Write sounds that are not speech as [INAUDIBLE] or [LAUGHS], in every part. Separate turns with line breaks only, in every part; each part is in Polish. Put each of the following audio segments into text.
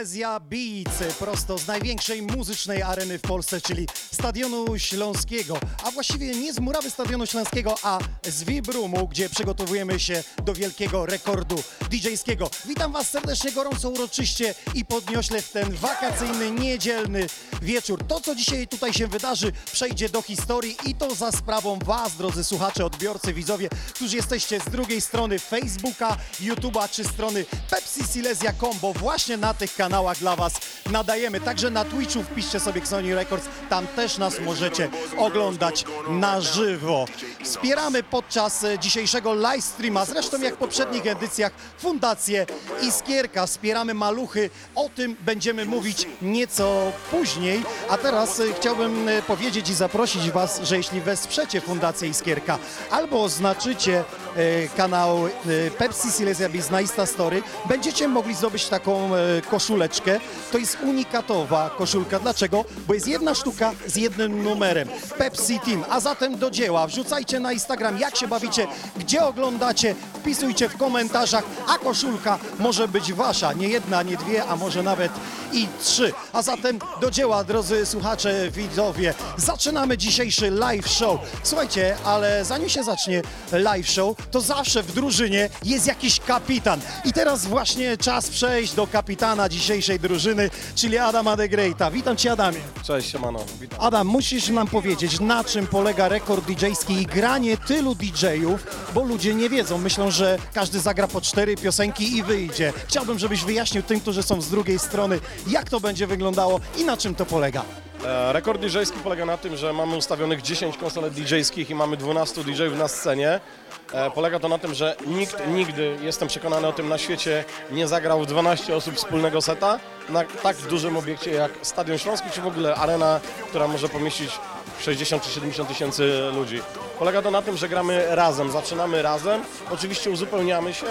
Silesia Beats, prosto z największej muzycznej areny w Polsce, czyli Stadionu Śląskiego, a właściwie nie z murawy Stadionu Śląskiego, a z Vibrumu, gdzie przygotowujemy się do wielkiego rekordu DJ-skiego. Witam Was serdecznie, gorąco, uroczyście i podniośle w ten wakacyjny, niedzielny wieczór. To, co dzisiaj tutaj się wydarzy, przejdzie do historii i to za sprawą Was, drodzy słuchacze, odbiorcy, widzowie, którzy jesteście z drugiej strony Facebooka, YouTube'a czy strony Silesia Combo. Właśnie na tych kanałach dla Was nadajemy. Także na Twitchu wpiszcie sobie Xoni Records, tam też nas możecie oglądać na żywo. Wspieramy podczas e, dzisiejszego live streama, zresztą jak w poprzednich edycjach, Fundację Iskierka. Wspieramy maluchy, o tym będziemy mówić nieco później. A teraz e, chciałbym e, powiedzieć i zaprosić Was, że jeśli wesprzecie Fundację Iskierka albo oznaczycie kanał e, Pepsi Silesia Biz na Insta Story, będziecie mogli zdobyć taką e, koszuleczkę. To jest unikatowa koszulka. Dlaczego? Bo jest jedna sztuka z jednym numerem. Pepsi Team. A zatem do dzieła. Wrzucajcie na Instagram, jak się bawicie, gdzie oglądacie, wpisujcie w komentarzach, a koszulka może być wasza. Nie jedna, nie dwie, a może nawet i trzy. A zatem do dzieła, drodzy słuchacze, widzowie. Zaczynamy dzisiejszy live show. Słuchajcie, ale zanim się zacznie live show, to zawsze w drużynie jest jakiś kapitan. I teraz właśnie czas przejść do kapitana dzisiejszej drużyny, czyli Adama de Greata. Witam Cię, Adamie.
Cześć, siemano, witam.
Adam, musisz nam powiedzieć, na czym polega rekord DJ-ski i granie tylu DJ-ów, bo ludzie nie wiedzą. Myślą, że każdy zagra po cztery piosenki i wyjdzie. Chciałbym, żebyś wyjaśnił tym, którzy są z drugiej strony, jak to będzie wyglądało i na czym to polega.
E, rekord DJ-ski polega na tym, że mamy ustawionych 10 konsolet DJ-skich i mamy 12 DJ-ów na scenie. E, polega to na tym, że nikt nigdy, jestem przekonany o tym, na świecie nie zagrał w 12 osób wspólnego seta na tak dużym obiekcie jak Stadion Śląski, czy w ogóle arena, która może pomieścić 60 czy 70 tysięcy ludzi. Polega to na tym, że gramy razem, zaczynamy razem, oczywiście uzupełniamy się,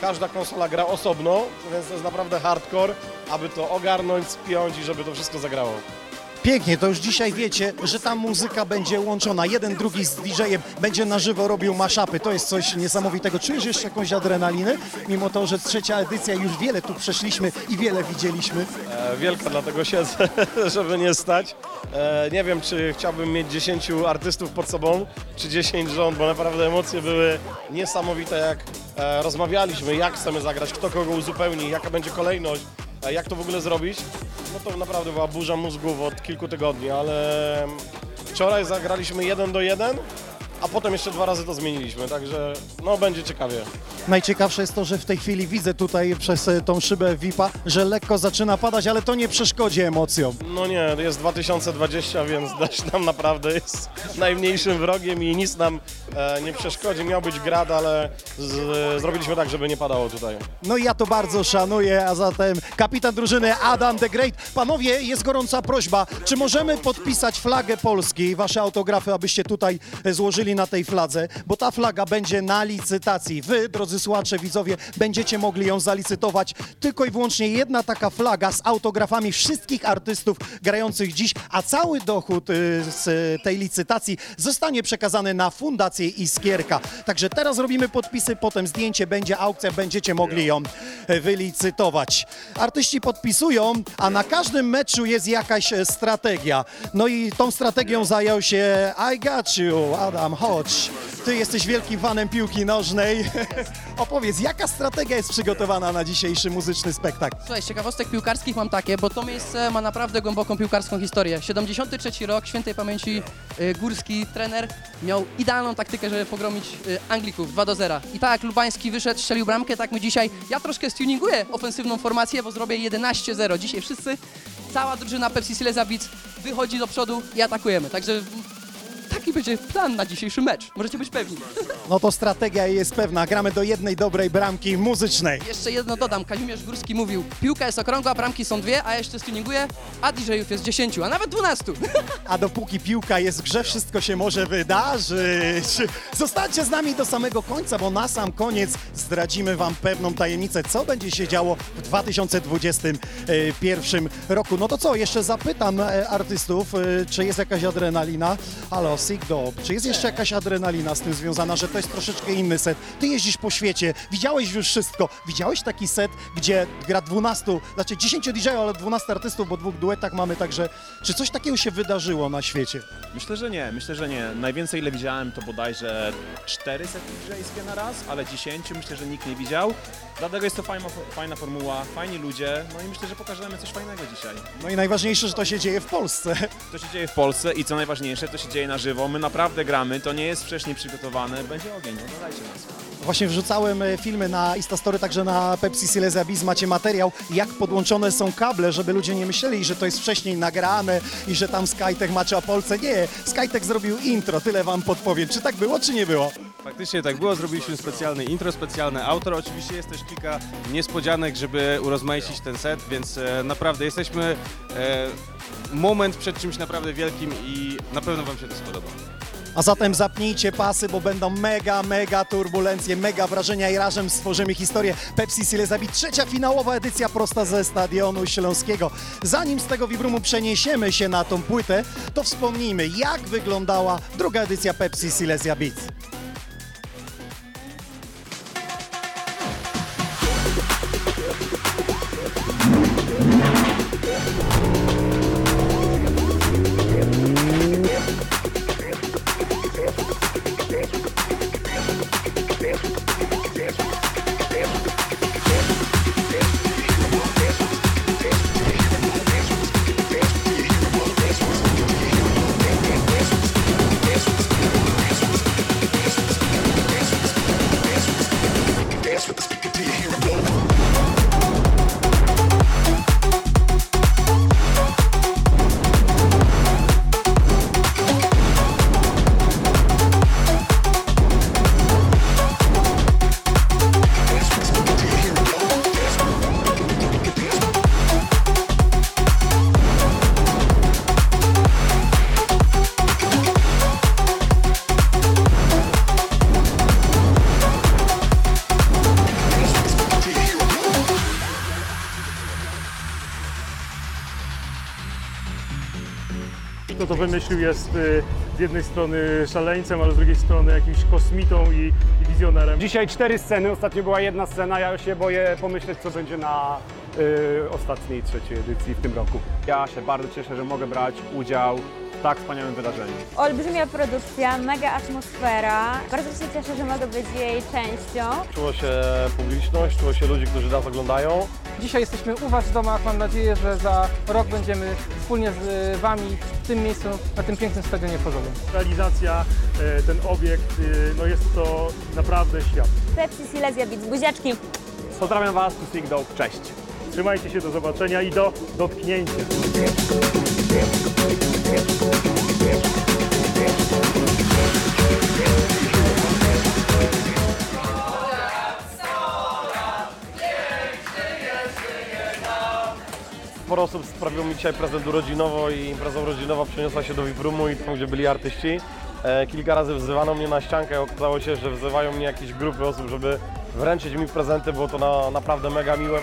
każda konsola gra osobno, więc to jest naprawdę hardcore, aby to ogarnąć, spiąć i żeby to wszystko zagrało.
Pięknie, to już dzisiaj wiecie, że ta muzyka będzie łączona. Jeden, drugi z DJ-em będzie na żywo robił maszapy. To jest coś niesamowitego. Czujesz jeszcze jakąś adrenalinę? Mimo to, że trzecia edycja, już wiele tu przeszliśmy i wiele widzieliśmy.
E, Wielka, dlatego siedzę, [LAUGHS] żeby nie stać. E, Nie wiem, czy chciałbym mieć 10 artystów pod sobą, czy 10 rząd, bo naprawdę emocje były niesamowite, jak e, rozmawialiśmy, jak chcemy zagrać, kto kogo uzupełni, jaka będzie kolejność, jak to w ogóle zrobić. No to naprawdę była burza mózgów od kilku tygodni, ale wczoraj zagraliśmy 1 do 1 a potem jeszcze dwa razy to zmieniliśmy, także no będzie ciekawie.
Najciekawsze jest to, że w tej chwili widzę tutaj przez e, tą szybę VIP-a, że lekko zaczyna padać, ale to nie przeszkodzi emocjom.
No nie, jest 2020, więc deszcz nam naprawdę jest najmniejszym wrogiem i nic nam e, nie przeszkodzi. Miał być grad, ale z, zrobiliśmy tak, żeby nie padało tutaj.
No i ja to bardzo szanuję, a zatem kapitan drużyny Adam the Great. Panowie, jest gorąca prośba, czy możemy podpisać flagę Polski, wasze autografy, abyście tutaj e, na tej fladze, bo ta flaga będzie na licytacji. Wy, drodzy słuchacze, widzowie, będziecie mogli ją zalicytować. Tylko i wyłącznie jedna taka flaga z autografami wszystkich artystów grających dziś, a cały dochód y, z tej licytacji zostanie przekazany na Fundację Iskierka. Także teraz robimy podpisy, potem zdjęcie, będzie aukcja, będziecie mogli ją e, wylicytować. Artyści podpisują, a na każdym meczu jest jakaś e, strategia. No i tą strategią zajął się I got you, Adam, chodź. Ty jesteś wielkim fanem piłki nożnej. [LAUGHS] Opowiedz, jaka strategia jest przygotowana na dzisiejszy muzyczny spektakl?
Słuchaj, ciekawostek piłkarskich mam takie, bo to miejsce ma naprawdę głęboką piłkarską historię. 73 rok, świętej pamięci y, Górski, trener, miał idealną taktykę, żeby pogromić y, Anglików 2 do 0. I tak Lubański wyszedł, strzelił bramkę, tak my dzisiaj, ja troszkę stuninguję ofensywną formację, bo zrobię 11-0. Dzisiaj wszyscy, cała drużyna Pepsi Silesia Beats wychodzi do przodu i atakujemy. Także taki będzie plan na dzisiejszy mecz. Możecie być pewni.
No to strategia jest pewna. Gramy do jednej dobrej bramki muzycznej.
Jeszcze jedno dodam, Kazimierz Górski mówił, piłka jest okrągła, bramki są dwie, a ja jeszcze stuninguję, a DJ-ów jest 10, a nawet 12.
A dopóki piłka jest w grze, wszystko się może wydarzyć. Zostańcie z nami do samego końca, bo na sam koniec zdradzimy Wam pewną tajemnicę, co będzie się działo w 2021 roku. No to co, jeszcze zapytam e, artystów, e, czy jest jakaś adrenalina? Halo, Dog, czy jest jeszcze jakaś adrenalina z tym związana, że to jest troszeczkę inny set? Ty jeździsz po świecie, widziałeś już wszystko. Widziałeś taki set, gdzie gra 12, znaczy 10 DJ, ale 12 artystów, bo dwóch duetach mamy, także czy coś takiego się wydarzyło na świecie?
Myślę, że nie, myślę, że nie. Najwięcej ile widziałem to bodajże 4 sety DJ-skie na raz, ale 10 myślę, że nikt nie widział. Dlatego jest to fajna, fajna formuła, fajni ludzie, no i myślę, że pokażemy coś fajnego dzisiaj.
No i najważniejsze, że to się dzieje w Polsce.
To się dzieje w Polsce i co najważniejsze, to się dzieje na żywo. My naprawdę gramy, to nie jest wcześniej przygotowane, będzie ogień, oglądajcie nas.
Właśnie wrzucałem e, filmy na Instastory, także na Pepsi Silesia Biz macie materiał, jak podłączone są kable, żeby ludzie nie myśleli, że to jest wcześniej nagrane i że tam Skytech maczy o Polsce. Nie, Skytech zrobił intro, tyle wam podpowiem. Czy tak było, czy nie było?
Faktycznie tak było, zrobiliśmy specjalny intro, specjalny outro. Oczywiście jest też kilka niespodzianek, żeby urozmaicić ten set, więc e, naprawdę jesteśmy e, moment przed czymś naprawdę wielkim i na pewno Wam się to spodoba.
A zatem zapnijcie pasy, bo będą mega, mega turbulencje, mega wrażenia i razem stworzymy historię Pepsi Silesia Biz. Trzecia finałowa edycja prosta ze Stadionu Śląskiego. Zanim z tego wibrumu przeniesiemy się na tą płytę, to wspomnijmy, jak wyglądała druga edycja Pepsi Silesia Biz.
Wymyślił jest y, z jednej strony szaleńcem, ale z drugiej strony jakimś kosmitą i, i wizjonerem.
Dzisiaj cztery sceny, ostatnio była jedna scena, ja się boję pomyśleć, co będzie na y, ostatniej, trzeciej edycji w tym roku. Ja się bardzo cieszę, że mogę brać udział w tak wspaniałym wydarzeniu.
Olbrzymia produkcja, mega atmosfera. Bardzo się cieszę, że mogę być jej częścią.
Czuło się publiczność, czuło się ludzi, którzy nas oglądają.
Dzisiaj jesteśmy u Was w domach. Mam nadzieję, że za rok będziemy wspólnie z y, Wami w tym miejscu, na tym pięknym stadionie Chorzowym.
Realizacja, e, ten obiekt, e, no jest to naprawdę świat.
Pepsi Silesia Beats, buziaczki.
Pozdrawiam Was, tu Sig Dope, cześć.
Trzymajcie się, do zobaczenia i do dotknięcia.
Sporo osób sprawiło mi dzisiaj prezent urodzinowo i impreza urodzinowa przeniosła się do VIP-roomu i tam, gdzie byli artyści. E, kilka razy wzywano mnie na ściankę, okazało się, że wzywają mnie jakieś grupy osób, żeby wręczyć mi prezenty, było to na, naprawdę mega miłe.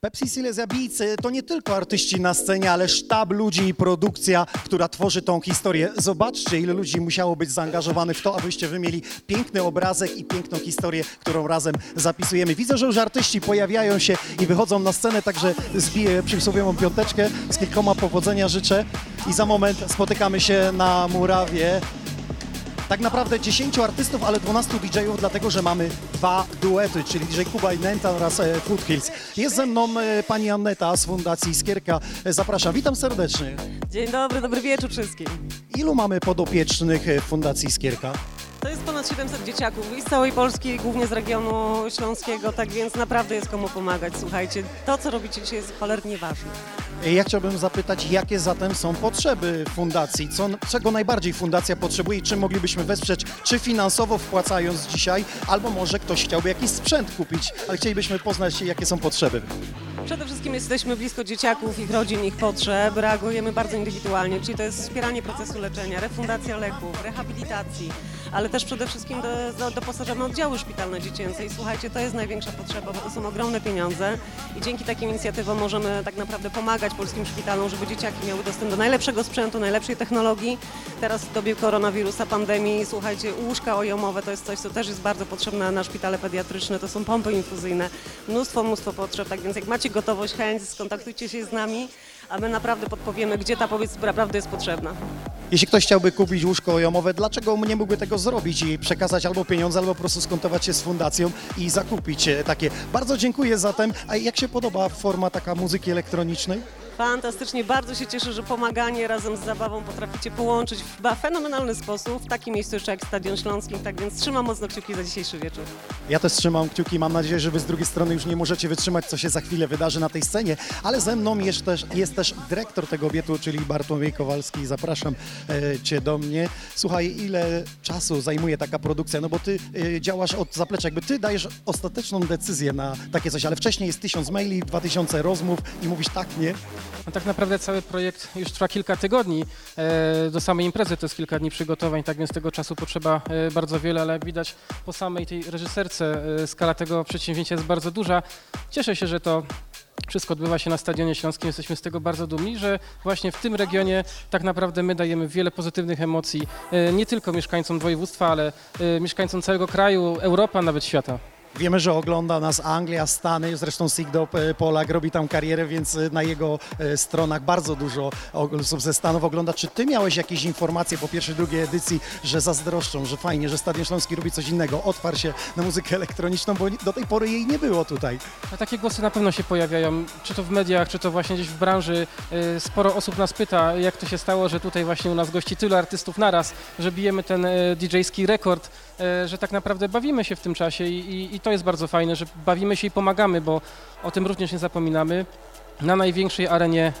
Pepsi Silesia Beats y, to nie tylko artyści na scenie, ale sztab ludzi i produkcja, która tworzy tą historię. Zobaczcie, ile ludzi musiało być zaangażowanych w to, abyście wy mieli piękny obrazek i piękną historię, którą razem zapisujemy. Widzę, że już artyści pojawiają się i wychodzą na scenę, także zbiję przysłowiową piąteczkę. Z kilkoma powodzenia życzę i za moment spotykamy się na murawie. Tak naprawdę 10 artystów, ale 12 DJ-ów, dlatego że mamy dwa duety, czyli DJ Kuba i Nenta oraz e, Foothills. Jest ze mną e, pani Anneta z Fundacji Skierka. E, Zapraszam, witam serdecznie.
Dzień dobry, dobry wieczór wszystkim.
Ilu mamy podopiecznych w Fundacji Skierka?
To jest ponad 700 dzieciaków i z całej Polski, głównie z regionu śląskiego, tak więc naprawdę jest komu pomagać. Słuchajcie, to co robicie dzisiaj jest cholernie ważne.
Ja chciałbym zapytać, jakie zatem są potrzeby fundacji? Co, czego najbardziej fundacja potrzebuje i czym moglibyśmy wesprzeć? Czy finansowo wpłacając dzisiaj, albo może ktoś chciałby jakiś sprzęt kupić, ale chcielibyśmy poznać, jakie są potrzeby.
Przede wszystkim jesteśmy blisko dzieciaków, ich rodzin, ich potrzeb, reagujemy bardzo indywidualnie, czyli to jest wspieranie procesu leczenia, refundacja leków, rehabilitacji, ale też przede wszystkim do, do, doposażamy oddziały szpitalne dziecięce i słuchajcie, to jest największa potrzeba, bo to są ogromne pieniądze. I dzięki takim inicjatywom możemy tak naprawdę pomagać polskim szpitalom, żeby dzieciaki miały dostęp do najlepszego sprzętu, najlepszej technologii. Teraz w dobie koronawirusa, pandemii, słuchajcie, łóżka ojomowe to jest coś, co też jest bardzo potrzebne na szpitale pediatryczne, to są pompy infuzyjne, mnóstwo, mnóstwo potrzeb, tak więc jak macie gotowość, chęć, skontaktujcie się z nami, a my naprawdę podpowiemy, gdzie ta pomoc naprawdę jest potrzebna.
Jeśli ktoś chciałby kupić łóżko ojomowe, dlaczego nie mógłby tego zrobić i przekazać albo pieniądze, albo po prostu skontować się z fundacją i zakupić e, takie? Bardzo dziękuję zatem. A jak się podoba forma taka muzyki elektronicznej?
Fantastycznie, bardzo się cieszę, że pomaganie razem z zabawą potraficie połączyć w fenomenalny sposób w takim miejscu jeszcze jak Stadion Śląski, tak więc trzymam mocno kciuki za dzisiejszy wieczór.
Ja też trzymam kciuki, mam nadzieję, że wy z drugiej strony już nie możecie wytrzymać, co się za chwilę wydarzy na tej scenie, ale ze mną jest też, jest też dyrektor tego obietu, czyli Bartłomiej Kowalski. Zapraszam e, cię do mnie. Słuchaj, ile czasu zajmuje taka produkcja? No bo ty e, działasz od zaplecza, jakby ty dajesz ostateczną decyzję na takie coś, ale wcześniej jest tysiąc maili, dwa tysiące rozmów i mówisz tak, nie?
No tak naprawdę cały projekt już trwa kilka tygodni. E, do samej imprezy to jest kilka dni przygotowań, tak więc tego czasu potrzeba e, bardzo wiele, ale jak widać po samej tej reżyserce e, skala tego przedsięwzięcia jest bardzo duża. Cieszę się, że to wszystko odbywa się na Stadionie Śląskim. Jesteśmy z tego bardzo dumni, że właśnie w tym regionie tak naprawdę my dajemy wiele pozytywnych emocji nie tylko mieszkańcom województwa, ale mieszkańcom całego kraju, Europy, a nawet świata.
Wiemy, że ogląda nas Anglia, Stany, zresztą Sigdop e, Polak robi tam karierę, więc e, na jego e, stronach bardzo dużo osób ze Stanów ogląda. Czy ty miałeś jakieś informacje po pierwszej, drugiej edycji, że zazdroszczą, że fajnie, że Stadion Śląski robi coś innego, otwarł się na muzykę elektroniczną, bo do tej pory jej nie było tutaj.
Takie głosy na pewno się pojawiają, czy to w mediach, czy to właśnie gdzieś w branży. Sporo osób nas pyta, jak to się stało, że tutaj właśnie u nas gości tylu artystów naraz, że bijemy ten DJ-ski rekord, że tak naprawdę bawimy się w tym czasie i, i, i to jest bardzo fajne, że bawimy się i pomagamy, bo o tym również nie zapominamy. Na największej arenie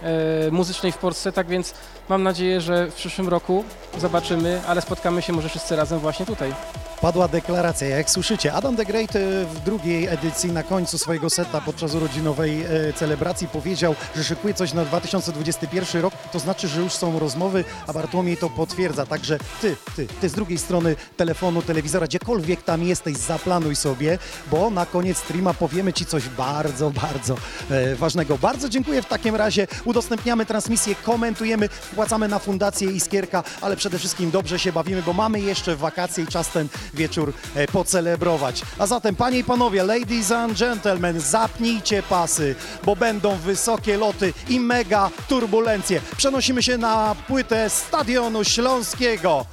e, muzycznej w Polsce, tak więc mam nadzieję, że w przyszłym roku zobaczymy, ale spotkamy się może wszyscy razem właśnie tutaj.
Padła deklaracja, jak słyszycie, Adam the Great e, w drugiej edycji na końcu swojego seta podczas urodzinowej e, celebracji powiedział, że szykuje coś na 2021 rok, to znaczy, że już są rozmowy, a Bartłomiej to potwierdza, także ty, ty, ty z drugiej strony telefonu, telewizora, gdziekolwiek tam jesteś, zaplanuj sobie, bo na koniec streama powiemy Ci coś bardzo, bardzo e, ważnego. Bardzo dziękuję w takim razie, udostępniamy transmisję, komentujemy, wpłacamy na Fundację Iskierka, ale przede wszystkim dobrze się bawimy, bo mamy jeszcze wakacje i czas ten wieczór e, pocelebrować. A zatem, panie i panowie, ladies and gentlemen, zapnijcie pasy, bo będą wysokie loty i mega turbulencje. Przenosimy się na płytę Stadionu Śląskiego.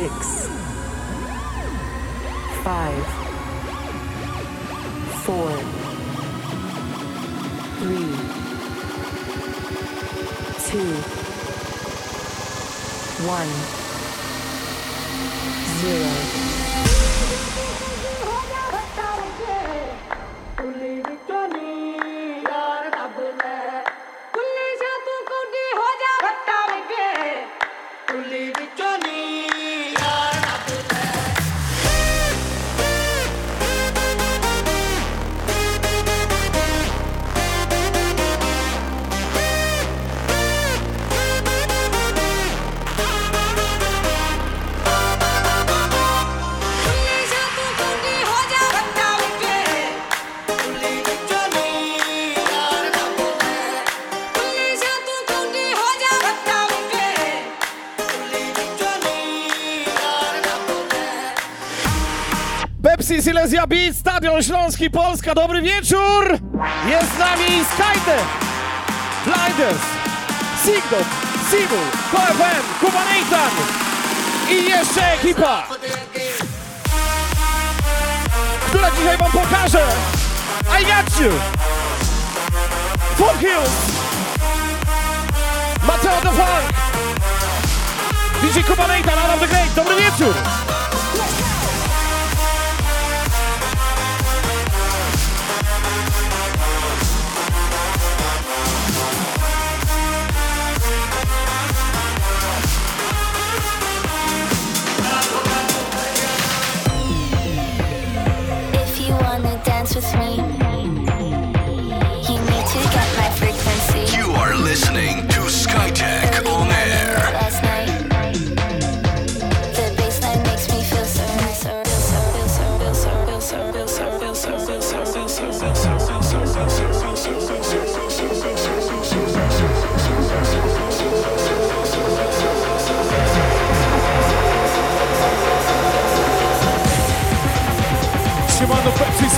six, five, four, three, two, one, zero.
Stadion Śląski Polska, dobry wieczór! Jest z nami Skytech, Blinders, Sigdot, Simul, KFM, Kubanejtan i jeszcze ekipa, która dzisiaj wam pokaże I got you! Fort Hills, Mateo the Funk, DJ Kubanejtan, Adam the dobry wieczór!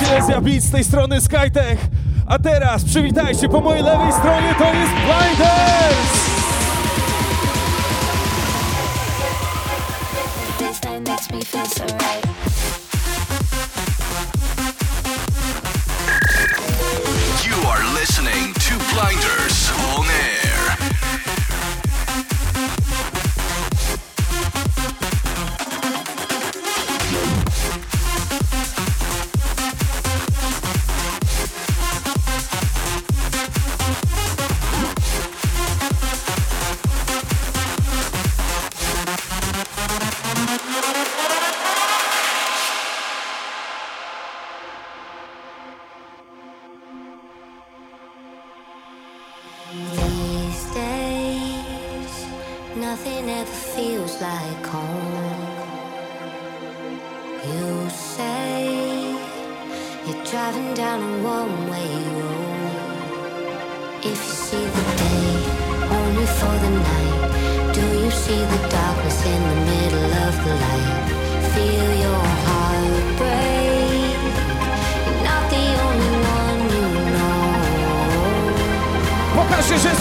Silesia Beat z tej strony Skytech. A teraz przywitajcie po mojej lewej stronie, to jest Blinders!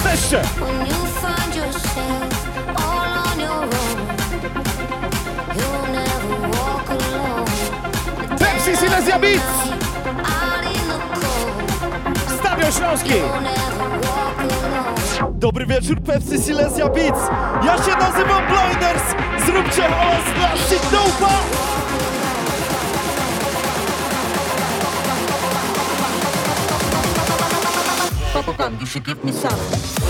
jesteście!
Pepsi
Silesia Beats! Stawio Śląski! Dobry wieczór, Pepsi Silesia Beats! Ja się nazywam Blinders! Zróbcie hałas dla Signopa!
Bubblegum, you should give me some.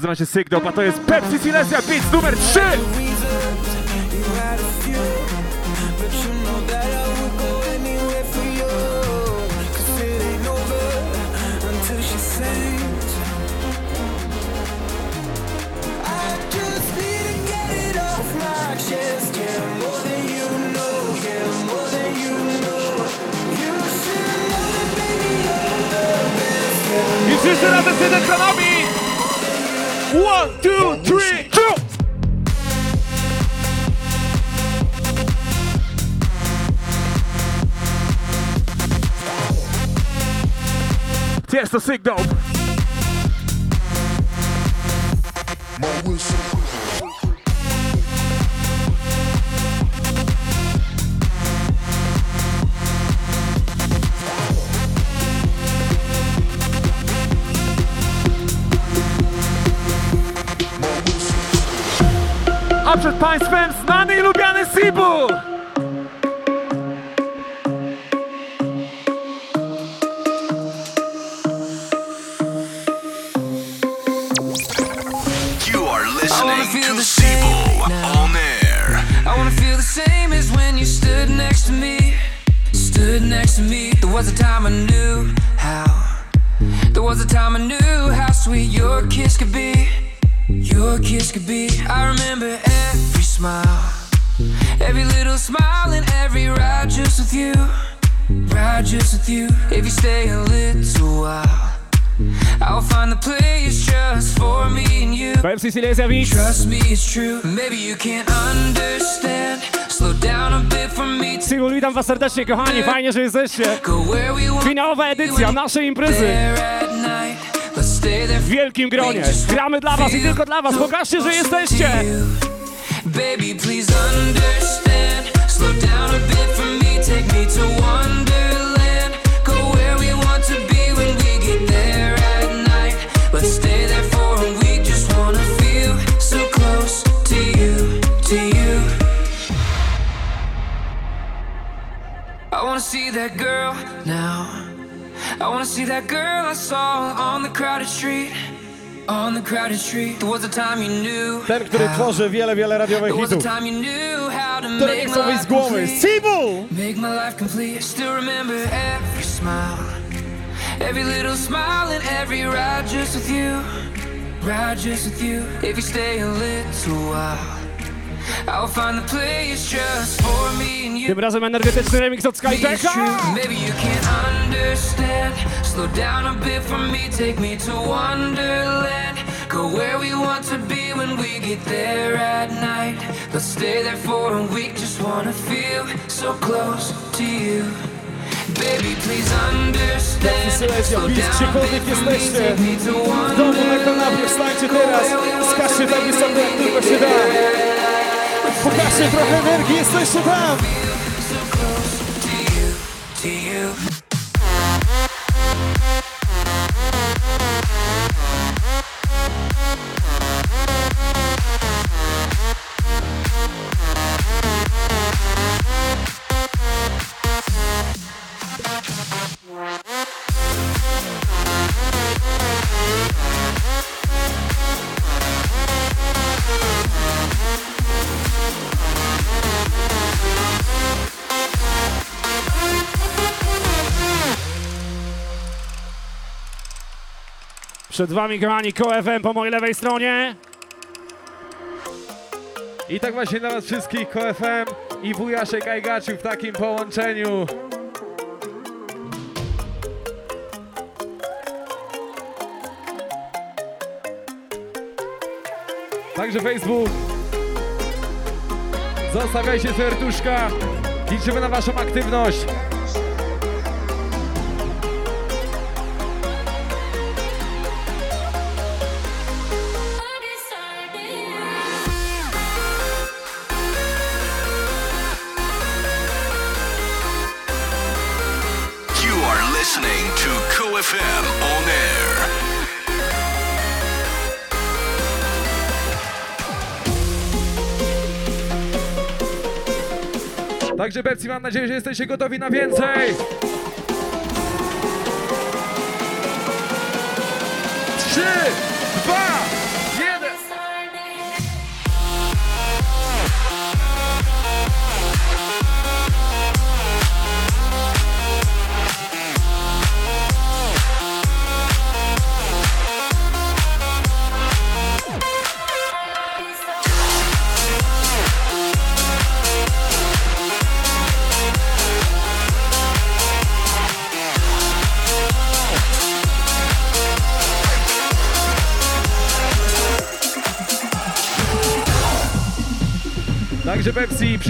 Ja nazywam się Dope, a to jest Pepsi Silesia Beats numer 3!
You had a few, but you know that I
wszyscy razem z jedynkanami! One, two, three, go! Jest to Sick Dope!
Was
serdecznie, kochani, fajnie, że jesteście. Finałowa edycja naszej imprezy w wielkim gronie. Gramy dla was i tylko dla was, pokażcie, że jesteście.
Baby, please understand. Slow down a bit for me. Take me to Wonderland. Wanna see that girl now. I wanna see that girl I saw on the crowded street. On the crowded street. There was a time you knew.
Ten, który
how.
tworzy wiele, wiele radiowych
There was a
hitów.
time you knew how to
Które nie
make
chcą
my
wyjść
life
z głowy.
complete. Make my life complete. Still remember every smile, every little smile, and every ride just with you. Ride just with you. If you stay a little while,
Tym razem energetyczny remix od
Maybe it's
Skytecha.
true, Maybe you can't understand. Slow down a bit for me, take me to Wonderland. Go where we want to be when we get there at night. Let's stay there for a week, just wanna feel so close to you. Baby, please understand.
Silesia
Slow
Beats,
down a
gdziekolwiek
bit for me,
jesteście.
take me to
W domu, na kanapie, wstańcie teraz. Skaczcie tak wysoko, jak tylko się da. Pokażcie trochę energii, jesteście tam.
Przed Wami, kochani, KOFM po mojej lewej stronie.
I tak właśnie dla Was wszystkich KFM i Wujaszek Ajgaciu w takim połączeniu. Także Facebook. Zostawiajcie serduszka. Liczymy na Waszą aktywność. Także Pepsi, mam nadzieję, że jesteście gotowi na więcej. Trzy,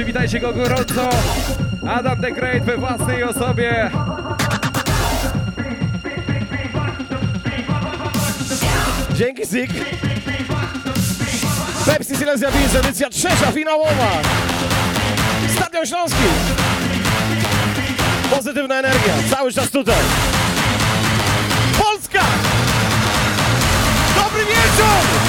przywitajcie go gorąco. Adam the Great we własnej osobie.
Dzięki Zik. Pepsi Silesia Beats, edycja trzecia, finałowa. Stadion Śląski. Pozytywna energia, cały czas tutaj. Polska! Dobry wieczór!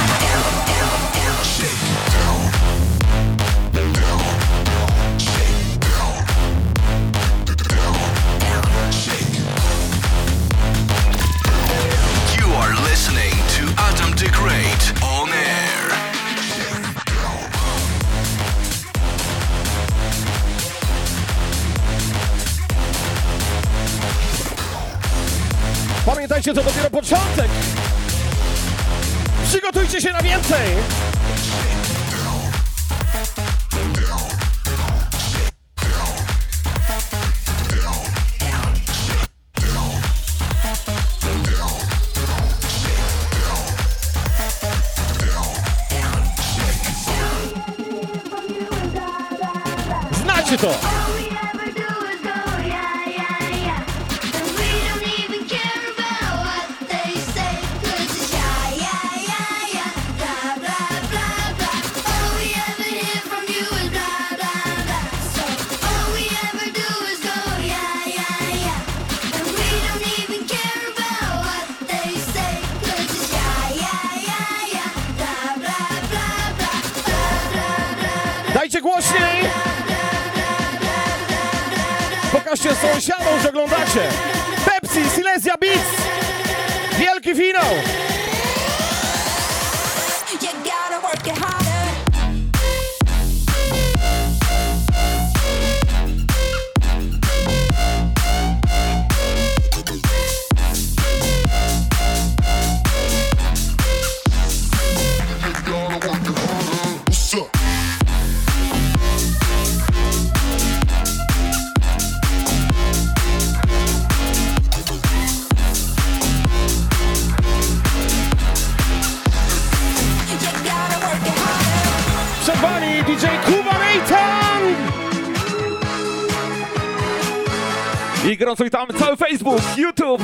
Gorąco witamy cały Facebook, YouTube,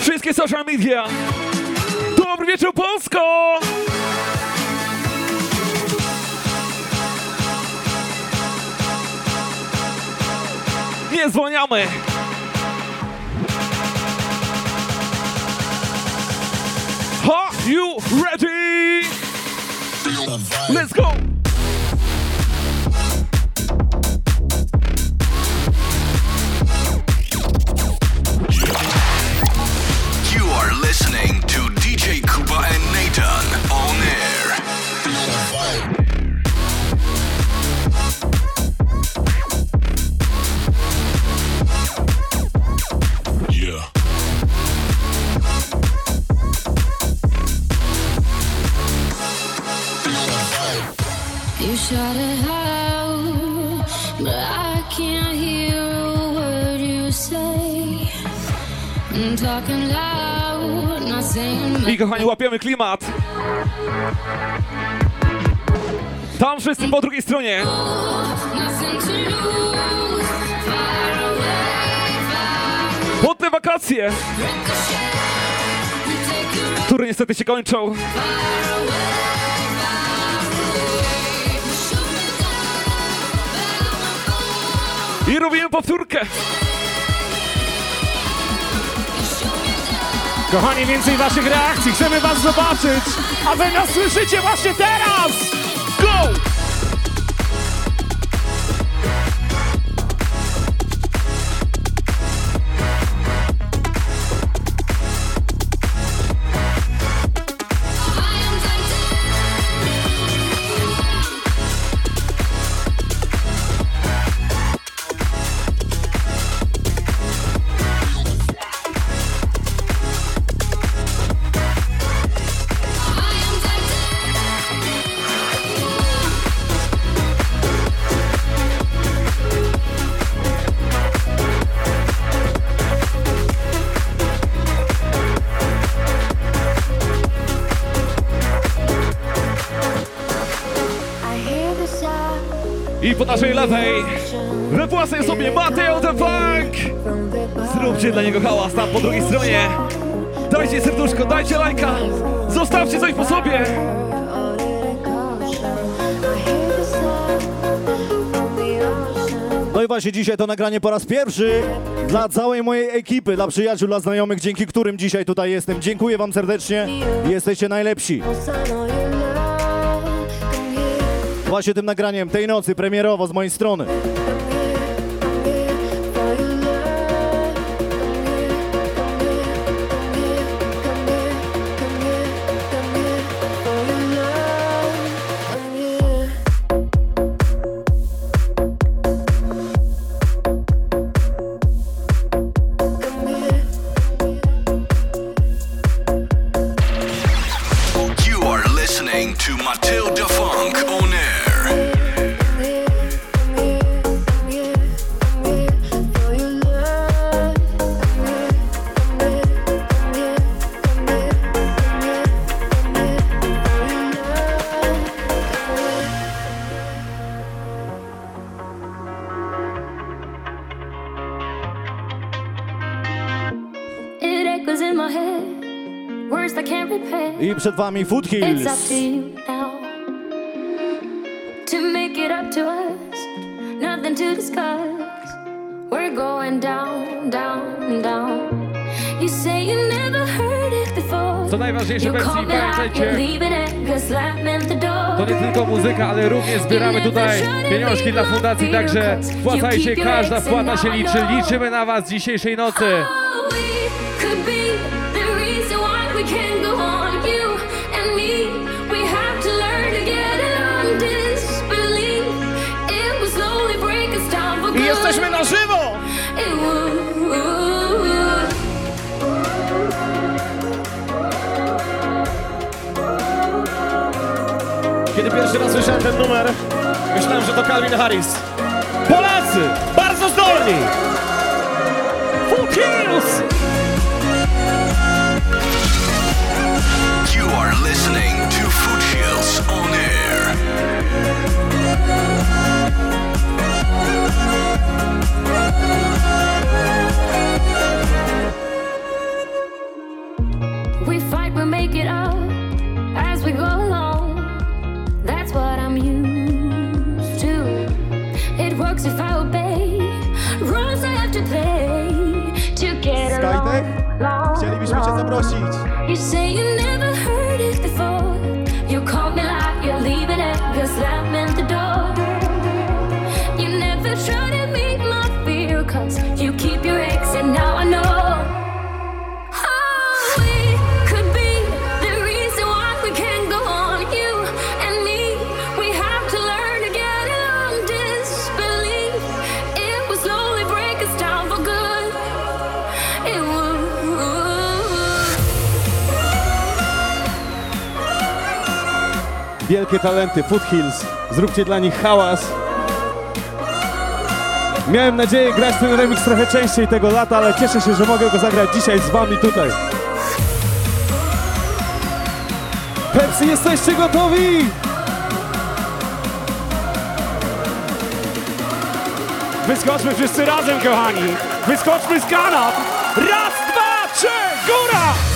wszystkie social media. Dobry wieczór Polsko! Nie zwalniamy! Are you ready? Let's go!
Wakacje, które niestety się kończą. I robimy powtórkę.
Kochani, więcej waszych reakcji, chcemy was zobaczyć, a wy nas słyszycie właśnie teraz! Go!
Własnej sobie Mateo the Bank. Zróbcie dla niego hałas tam po drugiej stronie. Dajcie serduszko, dajcie lajka. Zostawcie coś po sobie.
No i właśnie dzisiaj to nagranie po raz pierwszy dla całej mojej ekipy, dla przyjaciół, dla znajomych, dzięki którym dzisiaj tutaj jestem. Dziękuję wam serdecznie, jesteście najlepsi. Właśnie tym nagraniem tej nocy premierowo z mojej strony. Wami
It's up to you now to make it up to us. Nothing to discuss. We're going down, down, down. You say you never heard it before.
Co najważniejsze,
You
Betsy,
called me out,
pamiętajcie,
you're leaving it, 'cause life meant the door.
To nie tylko muzyka, ale również zbieramy tutaj pieniążki dla fundacji, także wpłacajcie, każda wpłata się liczy. Liczymy na was dzisiejszej nocy.
could be the reason why we can't
pierwszy raz słyszałem ten numer, myślałem, że to Calvin Harris. Polacy! Bardzo zdolni! Food Hills!
Along.
chcielibyśmy cię zaprosić.
Wielkie talenty, Foothills. Zróbcie dla nich hałas. Miałem nadzieję grać ten remix trochę częściej tego lata, ale cieszę się, że mogę go zagrać dzisiaj z wami tutaj. Pepsi, jesteście gotowi?
Wyskoczmy wszyscy razem, kochani! Wyskoczmy z kanap! Raz, dwa, trzy, góra!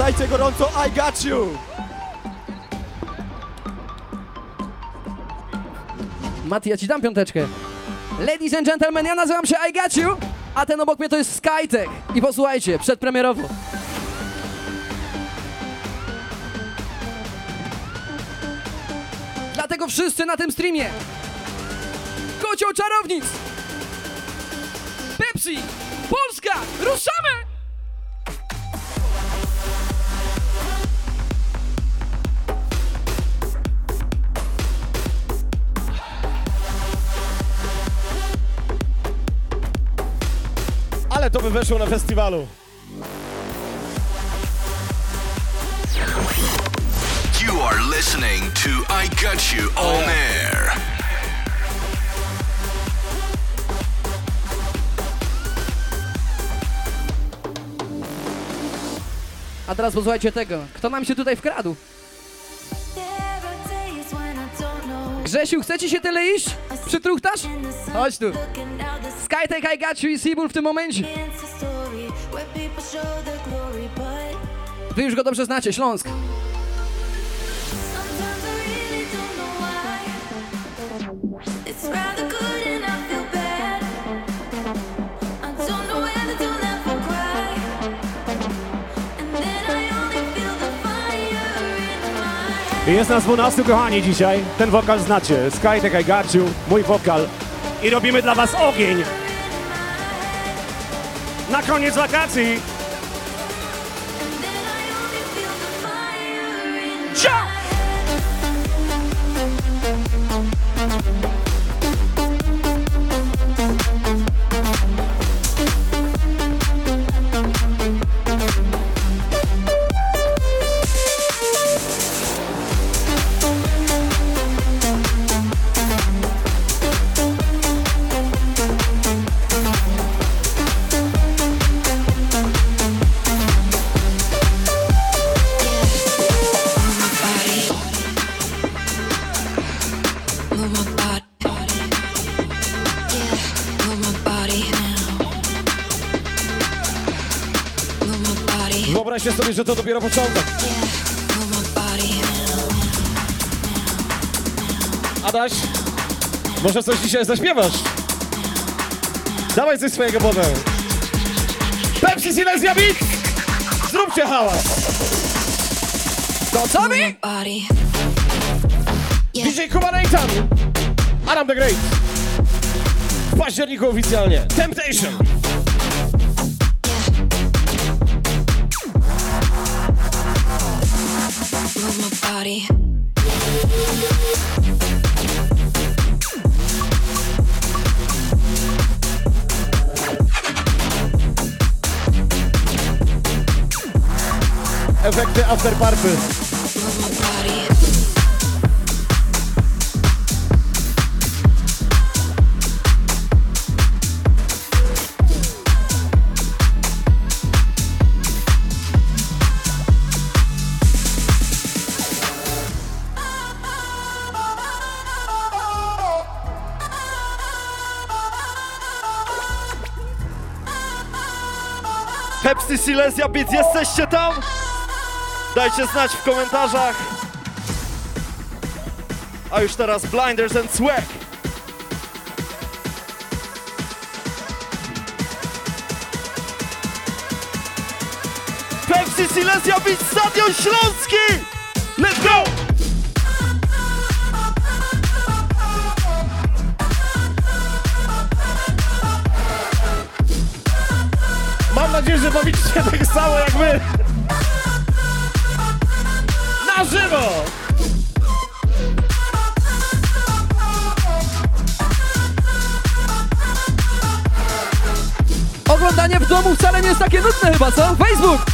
Powitajcie gorąco I got you!
Mati, ja ci dam piąteczkę. Ladies and gentlemen, ja nazywam się I Got You, a ten obok mnie to jest Skytech. I posłuchajcie, przedpremierowo. Dlatego wszyscy na tym streamie. Kocioł czarownic! Pepsi! Polska! Ruszamy!
By weszło na festiwalu.
You are listening to I Got You on air.
A teraz posłuchajcie tego. Kto nam się tutaj wkradł? Grzesiu, chcecie się tyle iść? Przytruchtasz? Chodź tu. Skytech, I got you i Seabull w tym momencie. Wy już go dobrze znacie, Śląsk.
Jest nas 12, kochani, dzisiaj. Ten wokal znacie. Skytek I Got You, mój wokal. I robimy dla was ogień. Na koniec wakacji.
Sobie, że to dopiero początek. Adaś, może coś dzisiaj zaśpiewasz? Dawaj coś swojego potem. Pepsi Silesia Beat! Zróbcie hałas!
Gotowi?
DJ Kuba Nathan! Adam the Great! W październiku oficjalnie. Temptation!
body.
Efekty after
purpose. Silesia Beats, jesteście tam? Dajcie znać w komentarzach. A już teraz Blinders and Swag. Pepsi Silesia Beats, Stadion Śląski!
Się tak samo jak my. Na żywo!
Oglądanie w domu wcale nie jest takie nudne chyba, co? Facebook!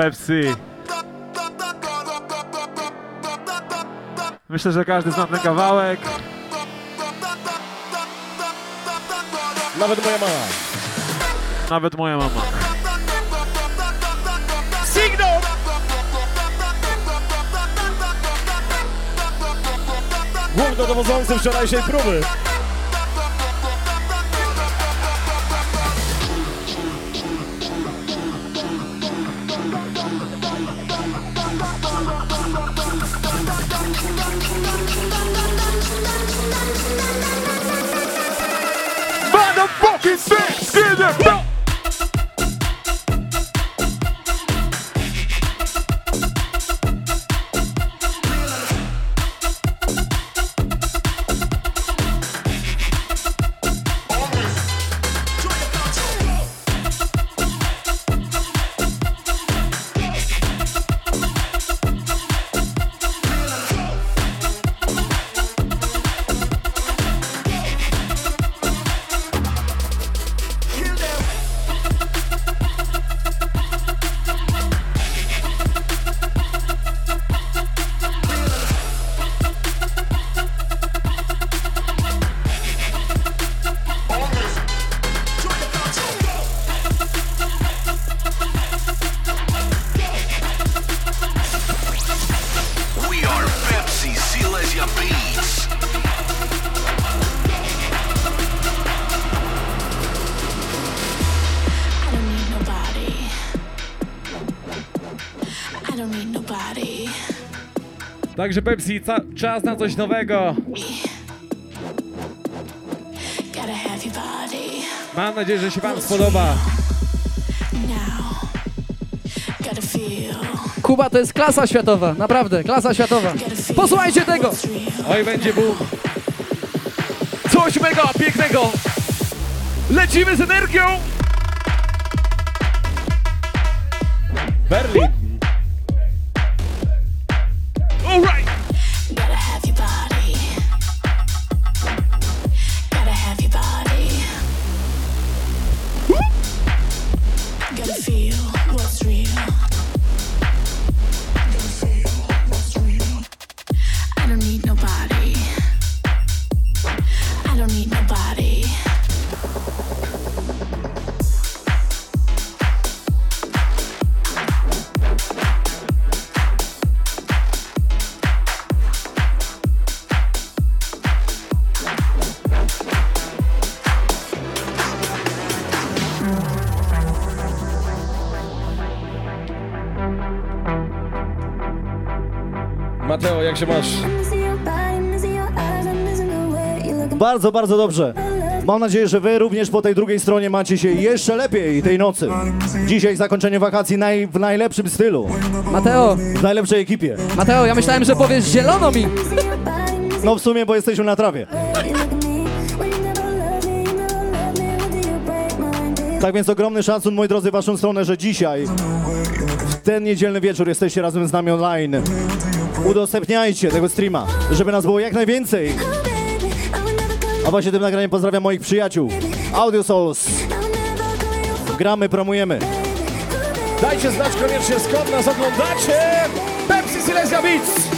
Pepsi. Myślę, że każdy zna ten kawałek.
Nawet moja mama.
Nawet moja mama.
Sygnał! Głównodowodzący wczorajszej próby.
Yeah,
Także Pepsi, czas na coś nowego. Mam nadzieję, że się Wam spodoba.
Kuba to jest klasa światowa, naprawdę, klasa światowa. Posłuchajcie tego!
Oj, będzie boom. Coś mega pięknego. Lecimy z energią.
Się masz?
Bardzo, bardzo dobrze. Mam nadzieję, że wy również po tej drugiej stronie macie się jeszcze lepiej tej nocy. Dzisiaj zakończenie wakacji naj, w najlepszym stylu.
Mateo.
W najlepszej ekipie.
Mateo, ja myślałem, że powiesz zielono mi.
No w sumie, bo jesteśmy na trawie. Tak więc ogromny szacun, moi drodzy, w waszą stronę, że dzisiaj, w ten niedzielny wieczór jesteście razem z nami online. Udostępniajcie tego streama, żeby nas było jak najwięcej. A właśnie tym nagraniem pozdrawiam moich przyjaciół. Audio Souls. Gramy, promujemy.
Dajcie znać koniecznie skąd nas oglądacie. Pepsi Silesia Beats.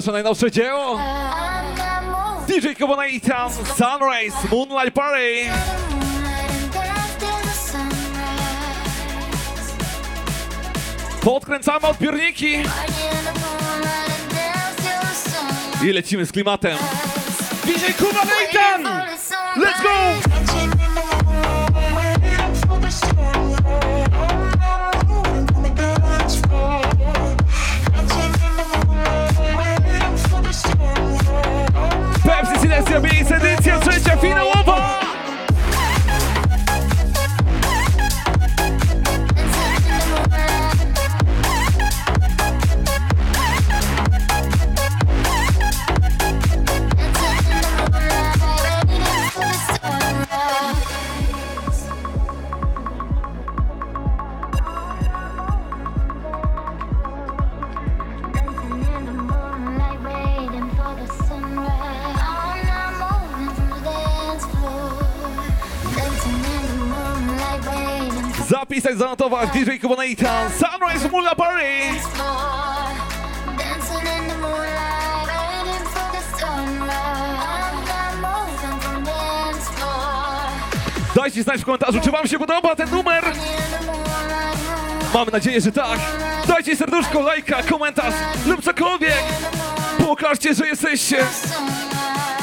Nasze najnowsze dzieło. DJ Combination, Sunrise, Moonlight Party. Podkręcamy odbiorniki i lecimy z klimatem.
DJ Kuba Nathan!
Let's go!
I'm not moving from dance floor.
Dajcie znać w komentarzu, czy wam się podoba ten numer! Mamy nadzieję, że tak! Dajcie serduszko, lajka, komentarz lub cokolwiek! Pokażcie, że jesteście!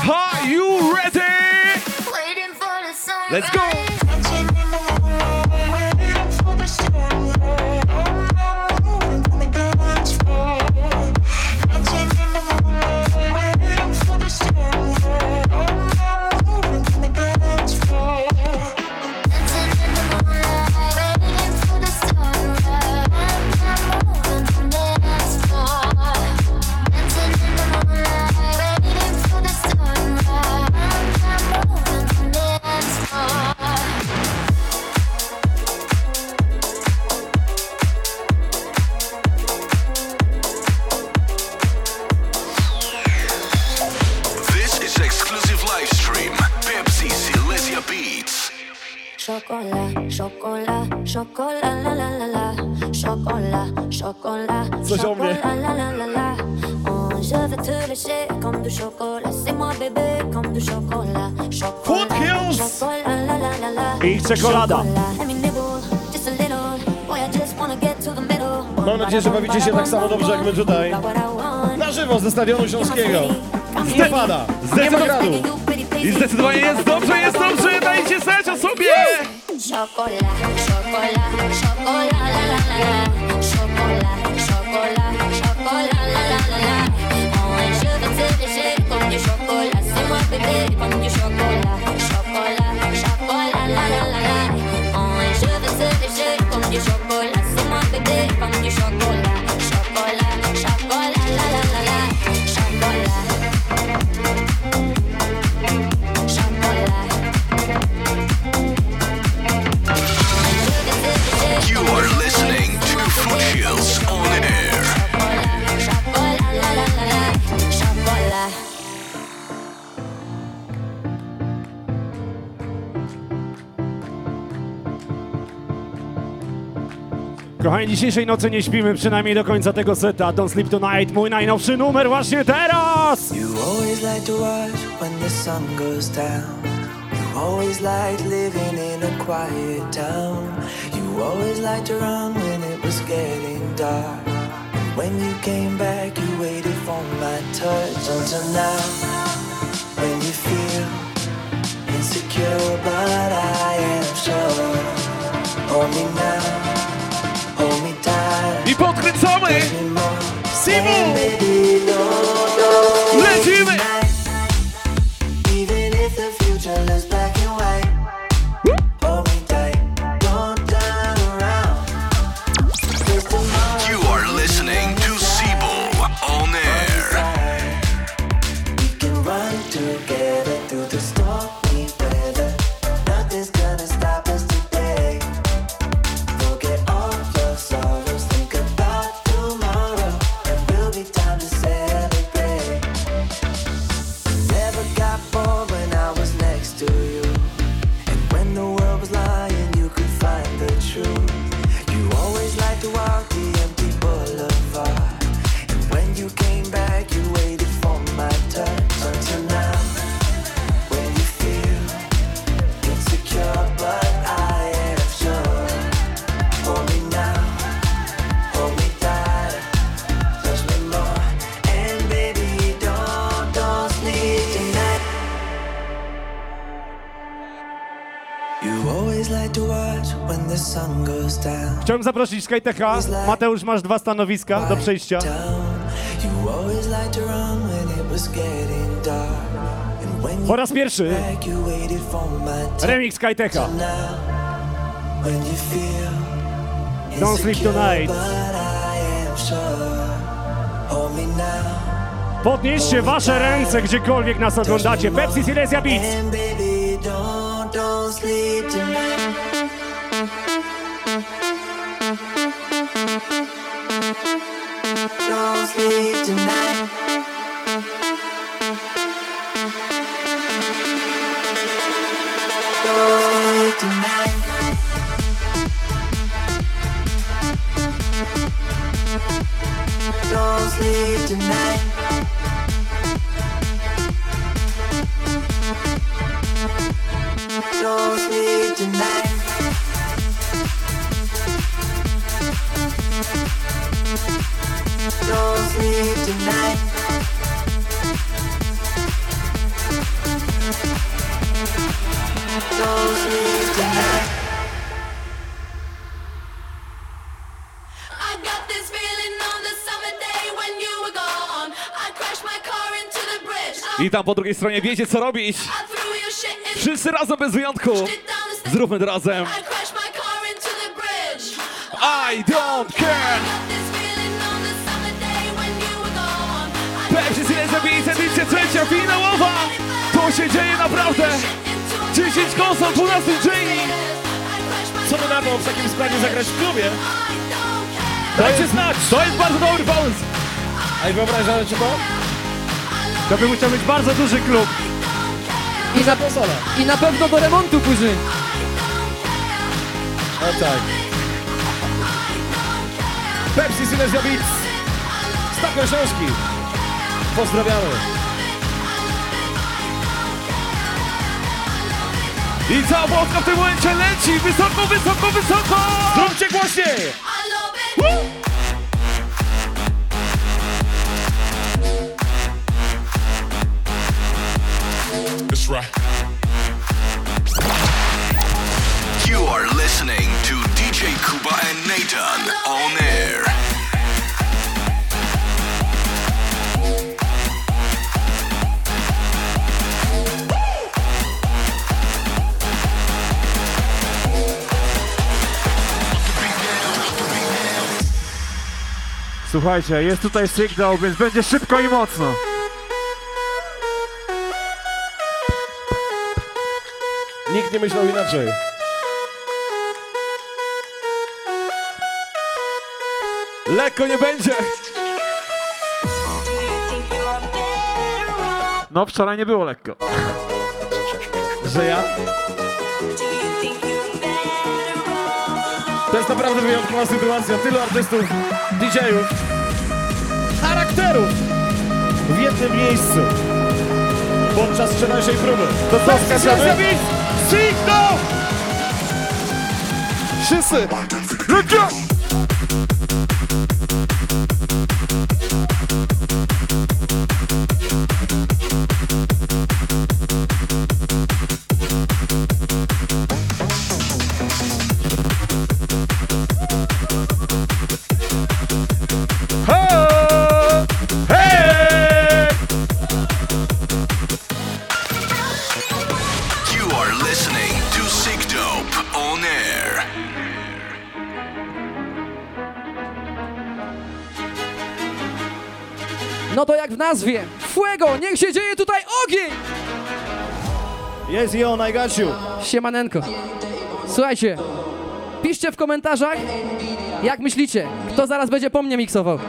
Are you ready?
Sunrise.
Let's go!
Chocolat, la la la la. Chocolat, la la la la. Oh, je te lécher comme du chocolat. C'est moi bébé comme du chocolat. Chocolat, chocolat, la la la la.
Ich czekolada.
Chocolat, let me nibble just a little. Boy, I just wanna get to the middle.
Mam nadzieję, że bawicie się tak samo dobrze jak my tutaj. Na żywo ze Stadionu Śląskiego. Listopada, z Demogradu.
I zdecydowanie jest dobrze, jest dobrze! Dajcie znać o sobie!
Chocolat, chocolat, chocolat, la la la la. Chocolat, la la la la. Oh, je veux te lécher comme du chocolat.
Dzisiejszej nocy nie śpimy, przynajmniej do końca tego seta. Don't Sleep Tonight, mój najnowszy numer właśnie teraz!
You always like to watch when the sun goes down. You always liked living in a quiet town. You always liked to run when it was getting dark. When you came back, you waited for my touch until now. When you feel insecure, but I am sure. only now, tight.
I podkręcamy! Simu!
Baby, don't, don't
Lecimy!
Chciałem zaprosić Skytecha. Mateusz, masz dwa stanowiska do przejścia. Po raz pierwszy remix Skytecha. Don't sleep tonight. Podnieście wasze ręce, gdziekolwiek nas oglądacie. Pepsi Silesia Beats.
I I
tam po drugiej stronie wiecie co robić.
threw your shit in
Wszyscy razem bez wyjątku. Zróbmy to razem.
I crashed my car into the bridge.
I don't care. Pepsi Silesia Beats, edycja trzecia, finałowa. To się dzieje naprawdę. 10 konsol, 12 DJ.
Co my na to w takim składzie zagrać w klubie?
Dajcie znać.
To jest bardzo dobry pomysł. A i wyobrażacie to?
To by musiał być bardzo duży klub.
I na, I na pewno do remontu później.
O tak. Pepsi Silesia Beats. Stawko Śląski. Pozdrawiamy.
I cała Polska w tym momencie leci. Wysoko, wysoko, wysoko.
Zróbcie głośniej.
Słuchajcie, jest tutaj sygnał, więc będzie szybko i mocno.
Nikt nie myślał inaczej.
Lekko nie będzie.
No, wczoraj nie było lekko.
Że ja? To jest naprawdę wyjątkowa sytuacja. Tylu artystów, DJ-ów, charakterów w jednym miejscu podczas wczorajszej próby. To co, skaczemy? Signo! Wszyscy! Ludzie!
Fuego, niech się dzieje tutaj ogień!
Jest i on, I got you.
Siemanenko. Słuchajcie, piszcie w komentarzach, jak myślicie, kto zaraz będzie po mnie miksował.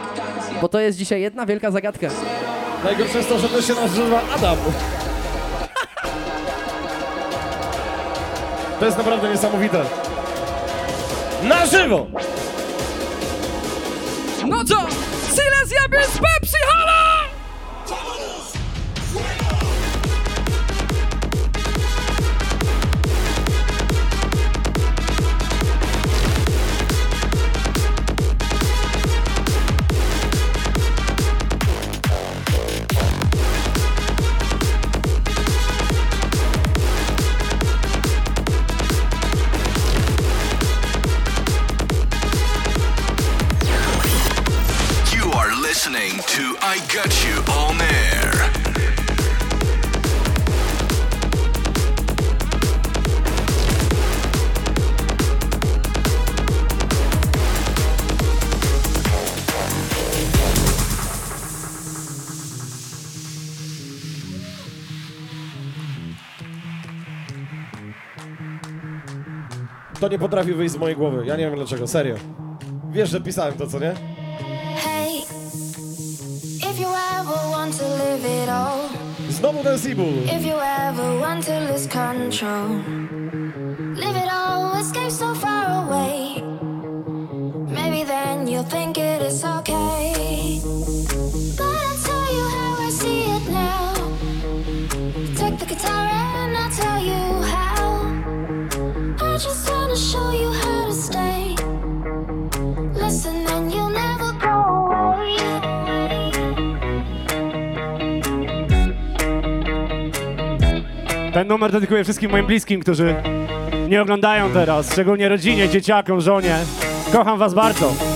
Bo to jest dzisiaj jedna wielka zagadka.
Najgorsze jest to, że to się nazywa Adam. To jest naprawdę niesamowite. Na żywo!
No co? Silesia bez
To
nie potrafi wyjść z mojej głowy. Ja nie wiem dlaczego, serio. Wiesz, że pisałem to, co nie?
Hey, if you
Ten
numer dedykuję wszystkim moim bliskim, którzy nie oglądają teraz, szczególnie rodzinie, dzieciakom, żonie. Kocham was bardzo.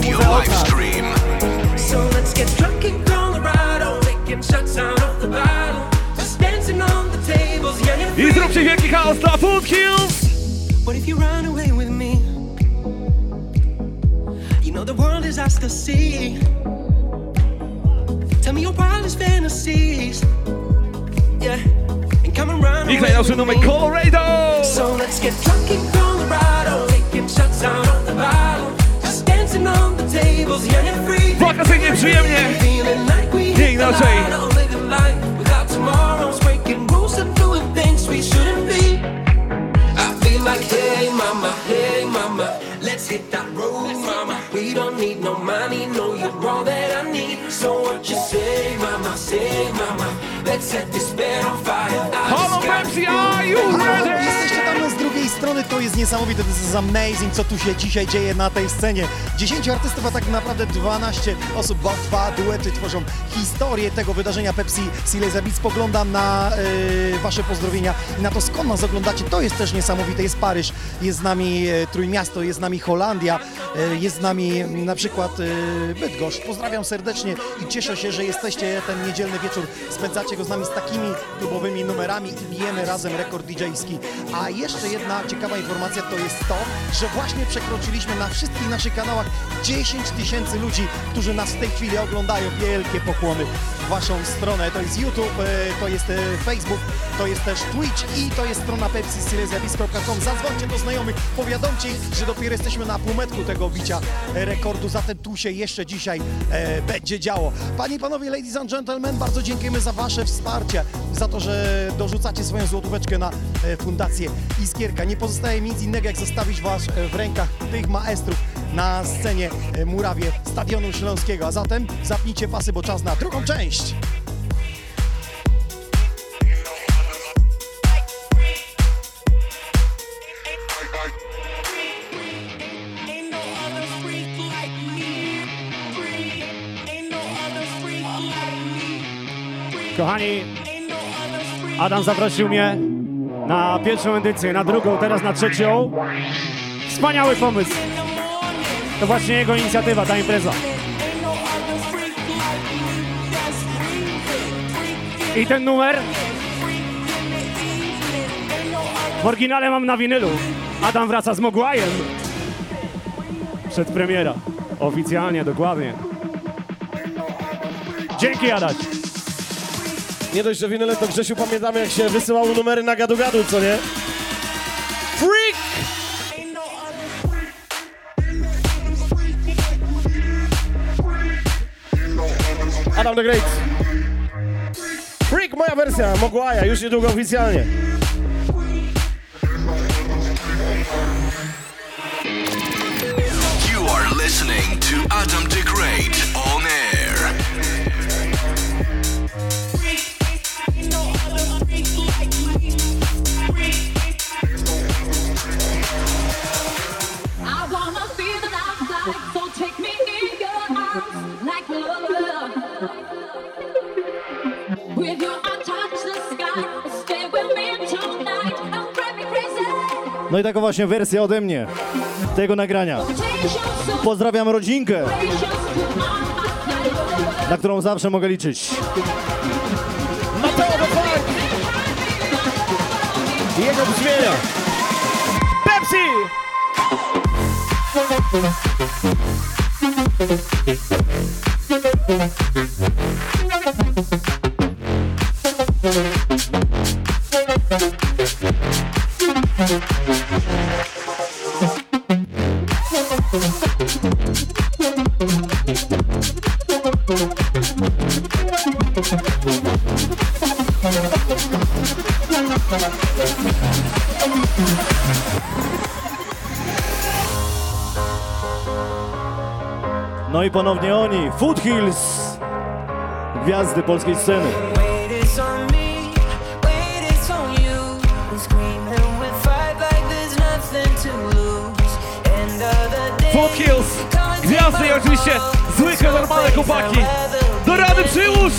Beats video live stream.
So let's get drunk in Colorado, taking shots out of the bottle, just dancing on the tables. Yeah, you're
I zróbcie wielki chaos dla Food Kills!
What if you run away with me? You know the world is ours to see. Tell me me your wildest fantasies. Yeah, and come around.
Ich najnowszy numer Colorado!
So let's get drunk and Colorado, taking shots out of the bottle, just dancing on the tables, young and free.
Wakacyjnie przyjemnie!
Feeling like we
Nie
hit the
inaczej!
lotto, living life without tomorrows, breaking rules and doing things we shouldn't be. I feel like, hey mama, hey mama, let's hit that road, mama. We don't need no money, no, you're all that I need. So what you say, mama, say, mama, let's set this bed on fire. I
Halo
just gotta
Pepsi, are you ready?
Strony, to jest niesamowite, to jest amazing, co tu się dzisiaj dzieje na tej scenie. 10 artystów, a tak naprawdę 12 osób, bo dwa duety tworzą historię tego wydarzenia Pepsi Silesia Beat. Spoglądam na e, wasze pozdrowienia i na to skąd nas oglądacie, to jest też niesamowite. Jest Paryż, jest z nami e, Trójmiasto, jest z nami Holandia, e, jest z nami na przykład e, Bydgoszcz. Pozdrawiam serdecznie i cieszę się, że jesteście ten niedzielny wieczór, spędzacie go z nami z takimi klubowymi numerami i bijemy razem rekord DJ-ski. A jeszcze jedna ciekawa informacja to jest to, że właśnie przekroczyliśmy na wszystkich naszych kanałach 10 tysięcy ludzi, którzy nas w tej chwili oglądają. Wielkie pokłony w waszą stronę. To jest YouTube, e, to jest e, Facebook, to jest też Twitch i to jest strona pepsi.com. Zadzwońcie do znajomych, powiadomcie ich, że dopiero jesteśmy na półmetku tego bicia e, rekordu, zatem tu się jeszcze dzisiaj e, będzie działo. Panie i panowie, ladies and gentlemen, bardzo dziękujemy za wasze wsparcie, za to, że dorzucacie swoją złotóweczkę na Fundację Iskierka. Nie pozostaje mi nic innego, jak zostawić was e, w rękach tych maestrów na scenie e, murawie Stadionu Śląskiego. A zatem zapnijcie pasy, bo czas na drugą część.
Kochani, Adam zaprosił mnie na pierwszą edycję, na drugą, teraz na trzecią. Wspaniały pomysł. To właśnie jego inicjatywa, ta impreza. I ten numer w oryginale mam na winylu. Adam wraca z Mogłajem. Przed premiera. Oficjalnie, dokładnie. Dzięki Adaś.
Nie dość, że winyle to Grzesiu pamiętamy jak się wysyłało numery na gadu-gadu, co nie? Freak! Adam the Great. Freak, moja wersja, Mogłaja, już niedługo oficjalnie.
You are listening to Adam the Great
No i taka właśnie wersja ode mnie tego nagrania. Pozdrawiam rodzinkę, na którą zawsze mogę liczyć.
Mateo! I jego brzmienia. Pepsi!
I ponownie oni, Foothills, gwiazdy polskiej sceny.
Foothills, gwiazdy i oczywiście zwykłe, normalne chłopaki. Do rady przyłóż!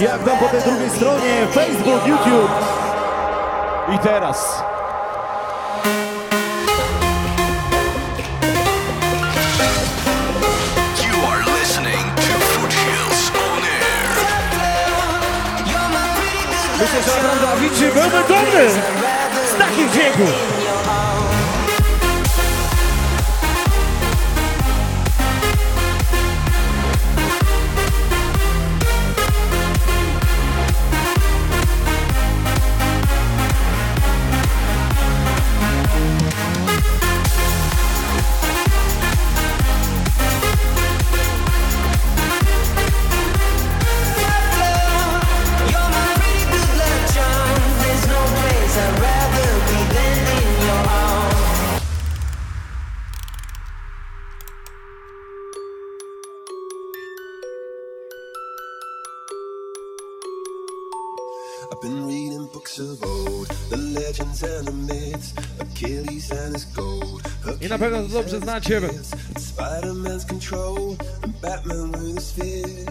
Jak tam po tej drugiej stronie, Facebook, YouTube.
I teraz.
You are listening to Foothills on air.
You're my pretty good
Myślę, że naprawdę Avicii byłby dumny z takich dźwięków.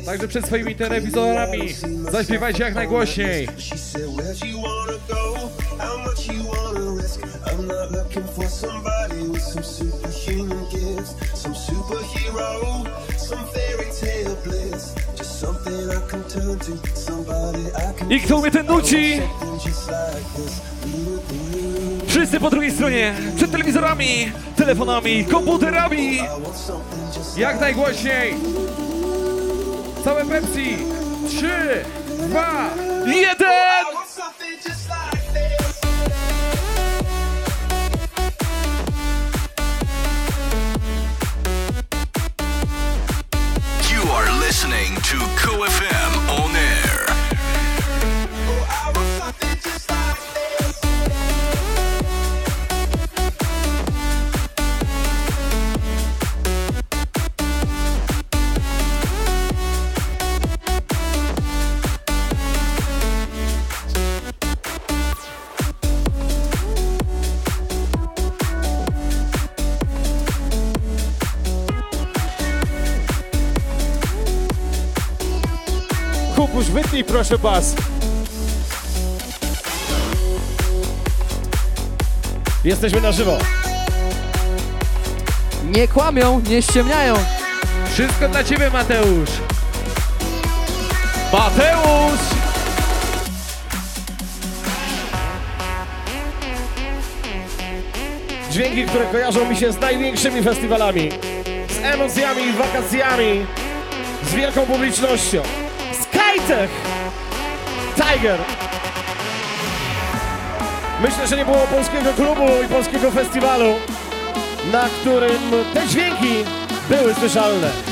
Także przed swoimi telewizorami zaśpiewajcie jak najgłośniej.
She said, Where'd you wanna go? How much you wanna risk? I'm not looking for somebody with some superhuman gifts, some superhero, some fairy tale bliss. Just something I can turn to, somebody I can
I kto umie ten nuci? Wszyscy po drugiej stronie, przed telewizorami, telefonami, komputerami. Jak najgłośniej. Całe Pepsi. Trzy, dwa, jeden.
Wytnij proszę bas. Jesteśmy na żywo.
Nie kłamią, nie ściemniają.
Wszystko dla ciebie, Mateusz. Mateusz!
Dźwięki, które kojarzą mi się z największymi festiwalami, z emocjami, wakacjami, z wielką publicznością. Skytech! Tiger! Myślę, że nie było polskiego klubu i polskiego festiwalu, na którym te dźwięki były słyszalne.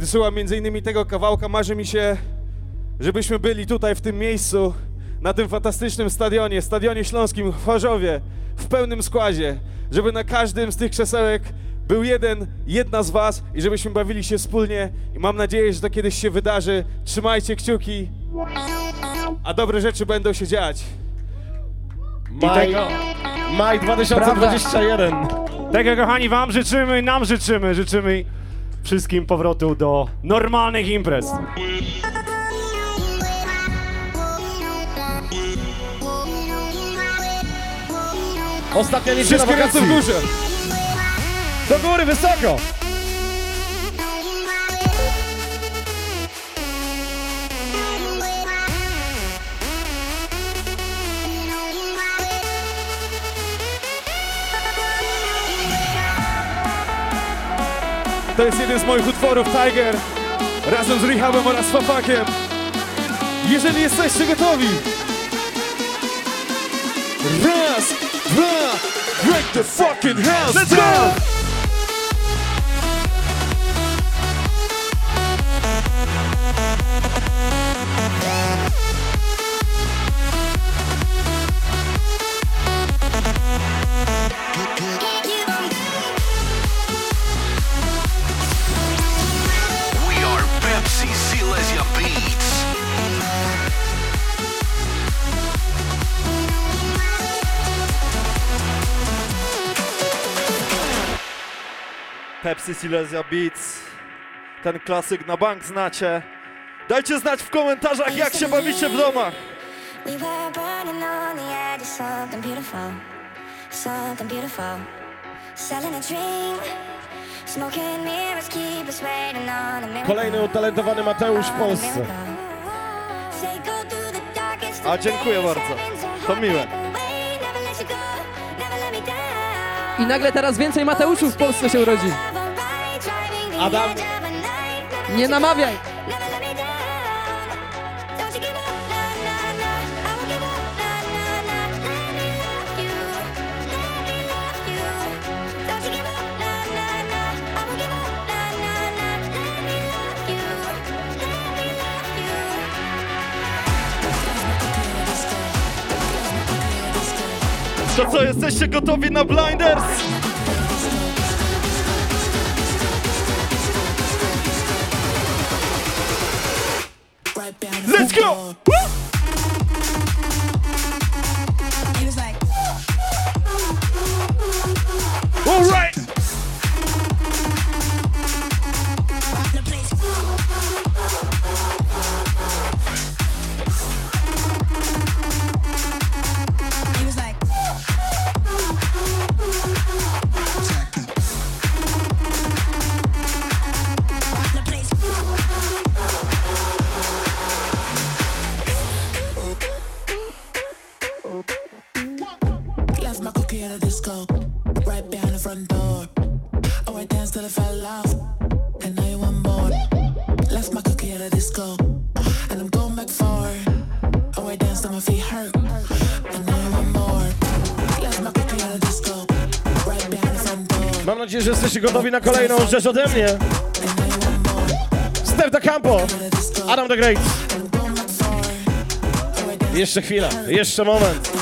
Kiedy słucham między innymi tego kawałka, marzy mi się, żebyśmy byli tutaj w tym miejscu, na tym fantastycznym stadionie, stadionie śląskim w Chorzowie, w pełnym składzie, żeby na każdym z tych krzesełek był jeden, jedna z was i żebyśmy bawili się wspólnie i mam nadzieję, że to kiedyś się wydarzy. Trzymajcie kciuki, a dobre rzeczy będą się dziać.
Maj, maj 2021.
Tego kochani wam życzymy, nam życzymy, życzymy wszystkim powrotu do normalnych imprez.
Ostatnia niedziela
Wszystkie ręce
wakacji.
w górze.
Do góry, wysoko!
To jest jeden z moich utworów, Tiger, razem z Rehabem oraz Fafakiem. Jeżeli jesteście gotowi. Raz, dwa, break the fucking house
Let's go!
Pepsi Silesia Beats. Ten klasyk na bank znacie. Dajcie znać w komentarzach, jak się bawicie w domach.
We were burning on the edge of something beautiful, something beautiful. Selling a dream, smoking mirrors keep us waiting on a miracle.
Kolejny utalentowany Mateusz w Polsce.
A dziękuję bardzo. To miłe.
I nagle teraz więcej Mateuszów w Polsce się urodzi.
Adam.
Nie namawiaj!
Never let me down. Don't you
Let's go!
Nadzieję, że jesteście gotowi na kolejną rzecz ode mnie. Step the Campo, Adam the Great. Jeszcze chwila, jeszcze moment.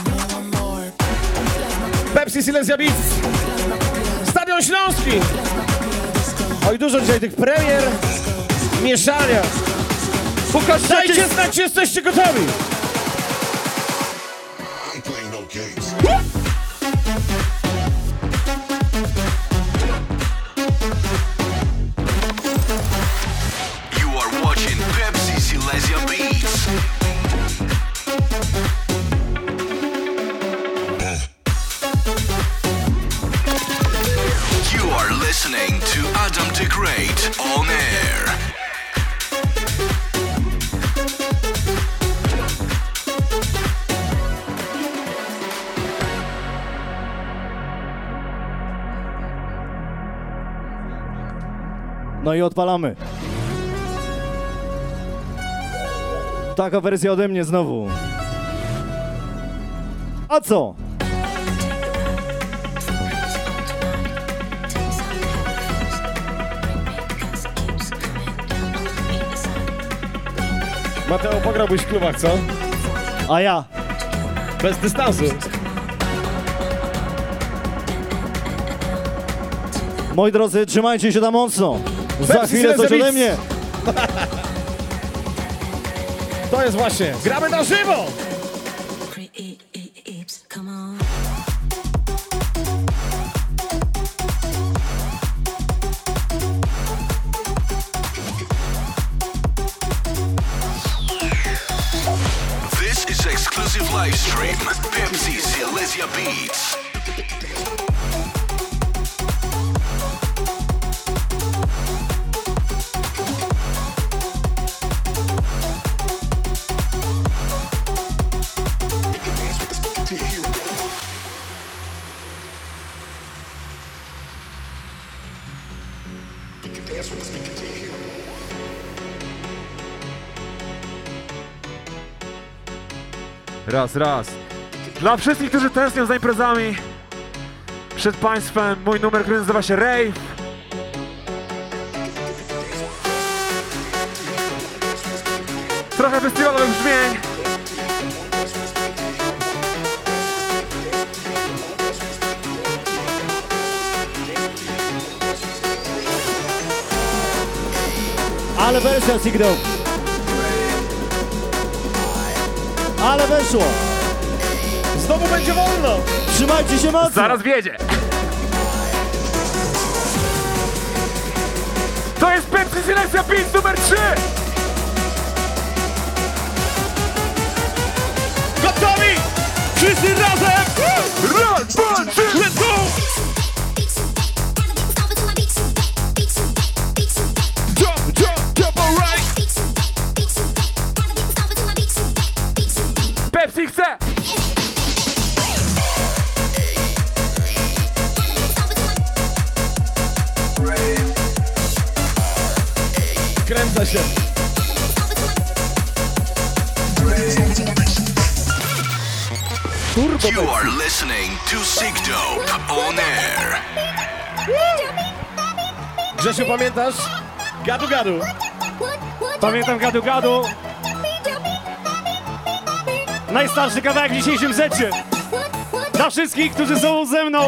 Pepsi Silesia Beats. Stadion Śląski. Oj, dużo dzisiaj tych premier, mieszania.
Pokażcie
znać, czy jesteście gotowi.
No i odpalamy. Taka wersja ode mnie znowu. A co?
Mateo, pograłbyś w klubach, co?
A ja.
Bez dystansu.
Moi drodzy, trzymajcie się tam mocno. Za
Pepsi
chwilę coś ode mnie. [LAUGHS]
To jest właśnie, gramy na żywo!
Come on.
This is exclusive live stream. Pepsi Silesia Beats.
Raz, raz. Dla wszystkich, którzy tęsknią za imprezami, przed Państwem mój numer, który nazywa się Rave. Trochę festiwalowych brzmień.
Ale wersja sygnał. Ale weszło.
Znowu będzie wolno.
Trzymajcie się mocno.
Zaraz wiedzie.
Pepsi Silencja Beats numer 3!
Gotowi! Wszyscy razem!
Raz,
Dope on air.
Grzesiu, pamiętasz? Gadu, gadu.
Pamiętam gadu gadu. Najstarszy kawałek w dzisiejszym secie. Dla wszystkich, którzy są ze mną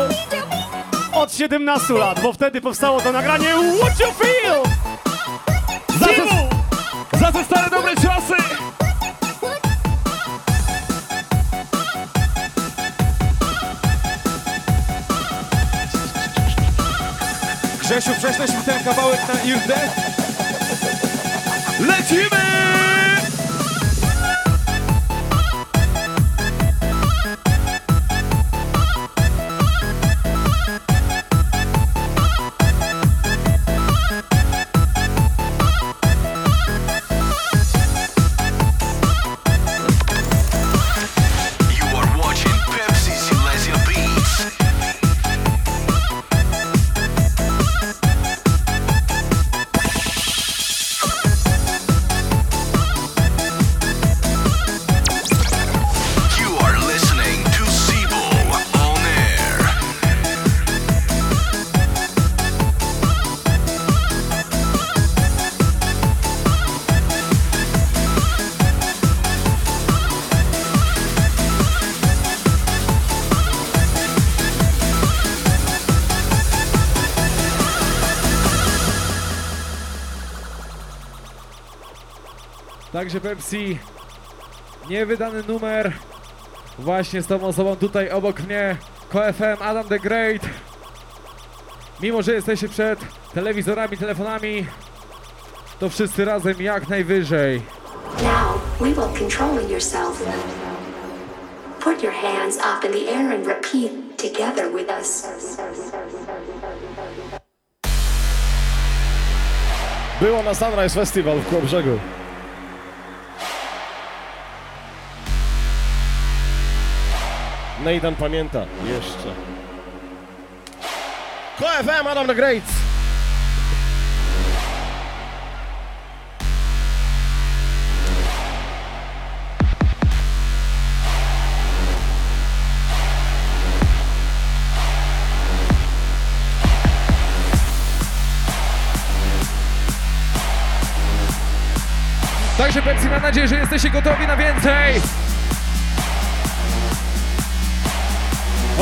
od 17 lat, bo wtedy powstało to nagranie What You Feel!
Za te, za te stare
Grzesiu, prześlesz mi ten kawałek na IRD?
Lecimy! Także Pepsi, niewydany numer właśnie z tą osobą tutaj obok mnie, KFM Adam the Great. Mimo, że jesteście przed telewizorami, telefonami, to wszyscy razem jak najwyżej.
Now, we will control yourself. Put your hands up in the air and repeat together with us.
Było na Sunrise Festival w Kołobrzegu.
Nathan pamięta jeszcze. KFM Adam the Great.
Także Pepsi, mam nadzieję, że jesteście gotowi na więcej.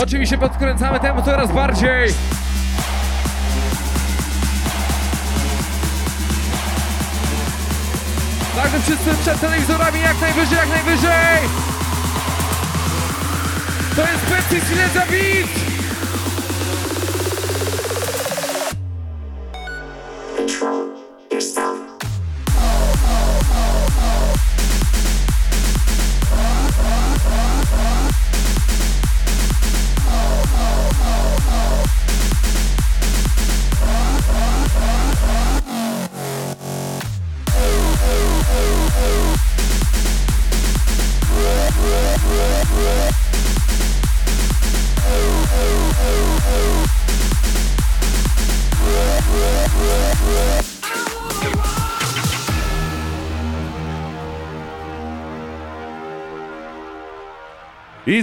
Oczywiście podkręcamy tempo coraz bardziej. Także wszyscy przed telewizorami jak najwyżej, jak najwyżej. To jest Pepsi Silenza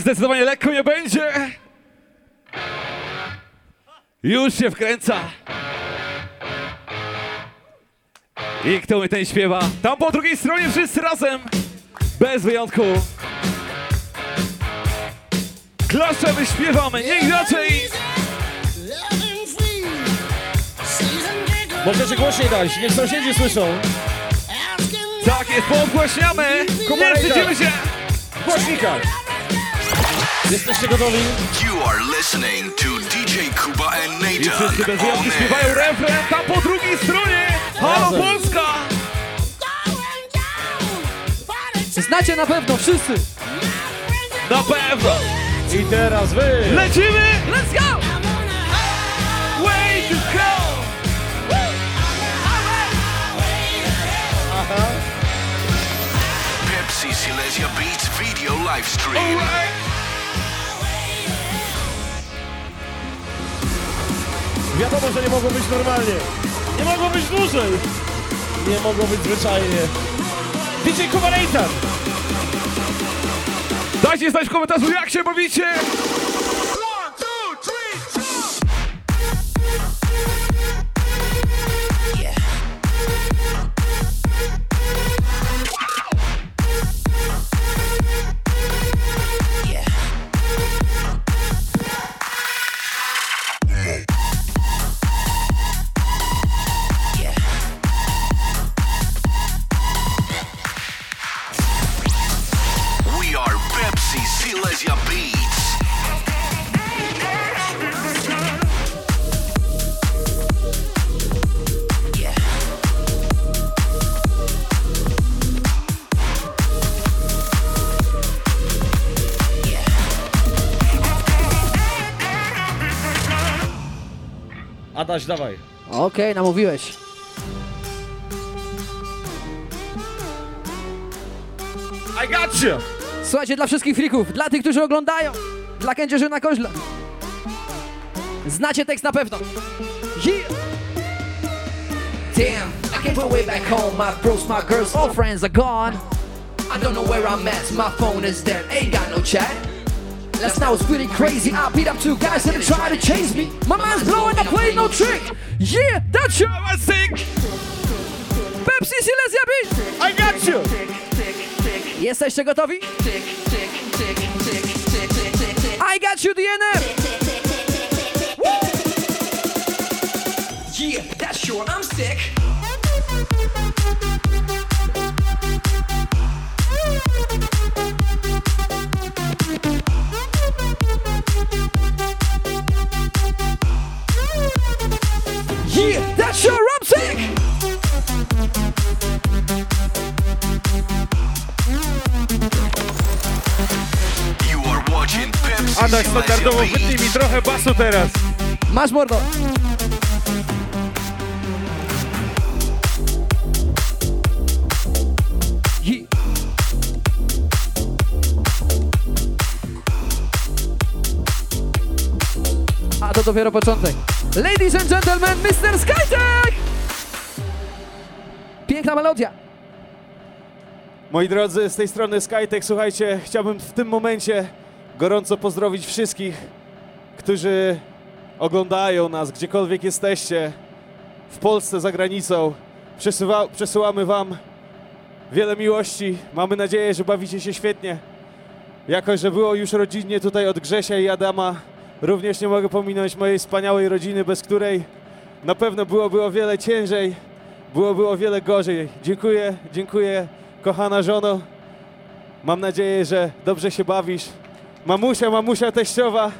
zdecydowanie lekko nie będzie. Już się wkręca. I kto mi ten śpiewa? Tam po drugiej stronie wszyscy razem. Bez wyjątku. Klaszemy, śpiewamy, nie inaczej.
Możecie głośniej dać, niech sąsiedzi słyszą.
Tak jest, podgłaśniamy. Nie wstydzimy się.
W głośnikach. Jesteście gotowi?
You are listening to DJ Kuba and
I wszyscy
Nathan
bez wyjątku śpiewają refren tam po drugiej stronie. Halo Polska!
Znacie na pewno wszyscy.
Na pewno!
I teraz wy!
Lecimy!
Let's go!
Way to go!
Pepsi Silesia Beats video live stream.
Wiadomo, że nie mogło być normalnie. Nie mogło być dłużej. Nie mogło być zwyczajnie. DJ Kuba.
Dajcie znać w komentarzu, jak się bawicie!
Adaś, dawaj.
Okej, namówiłeś.
I got you!
Słuchajcie, dla wszystkich frików, dla tych, którzy oglądają, dla kędzierzy na koźle. Znacie tekst na pewno. Yeah. Damn, I can't put way back home. My bros, my girls, all friends are gone. I don't know where I'm at. My phone is dead. Ain't got no chat. Last night was pretty crazy. I beat up two guys that tried to chase me. My mind's blowing. I played no trick. Yeah, that's your I sing. Pepsi Silesia Beat.
I got you!
Jesteście gotowi? I got you, DNF! Yeah, that's sure I'm sick.
Watching Pepsi
Adaś standardowo wytnij mi trochę basu teraz.
Masz mordo. A to dopiero początek. Ladies and gentlemen, Mr. Skytech! Piękna melodia.
Moi drodzy, z tej strony Skytech, słuchajcie, chciałbym w tym momencie gorąco pozdrowić wszystkich, którzy oglądają nas, gdziekolwiek jesteście, w Polsce, za granicą. Przesyła, przesyłamy Wam wiele miłości. Mamy nadzieję, że bawicie się świetnie. Jako, że było już rodzinnie tutaj od Grzesia i Adama, również nie mogę pominąć mojej wspaniałej rodziny, bez której na pewno byłoby o wiele ciężej, byłoby o wiele gorzej. Dziękuję, dziękuję, kochana żono. Mam nadzieję, że dobrze się bawisz. Mamusia, mamusia teściowa.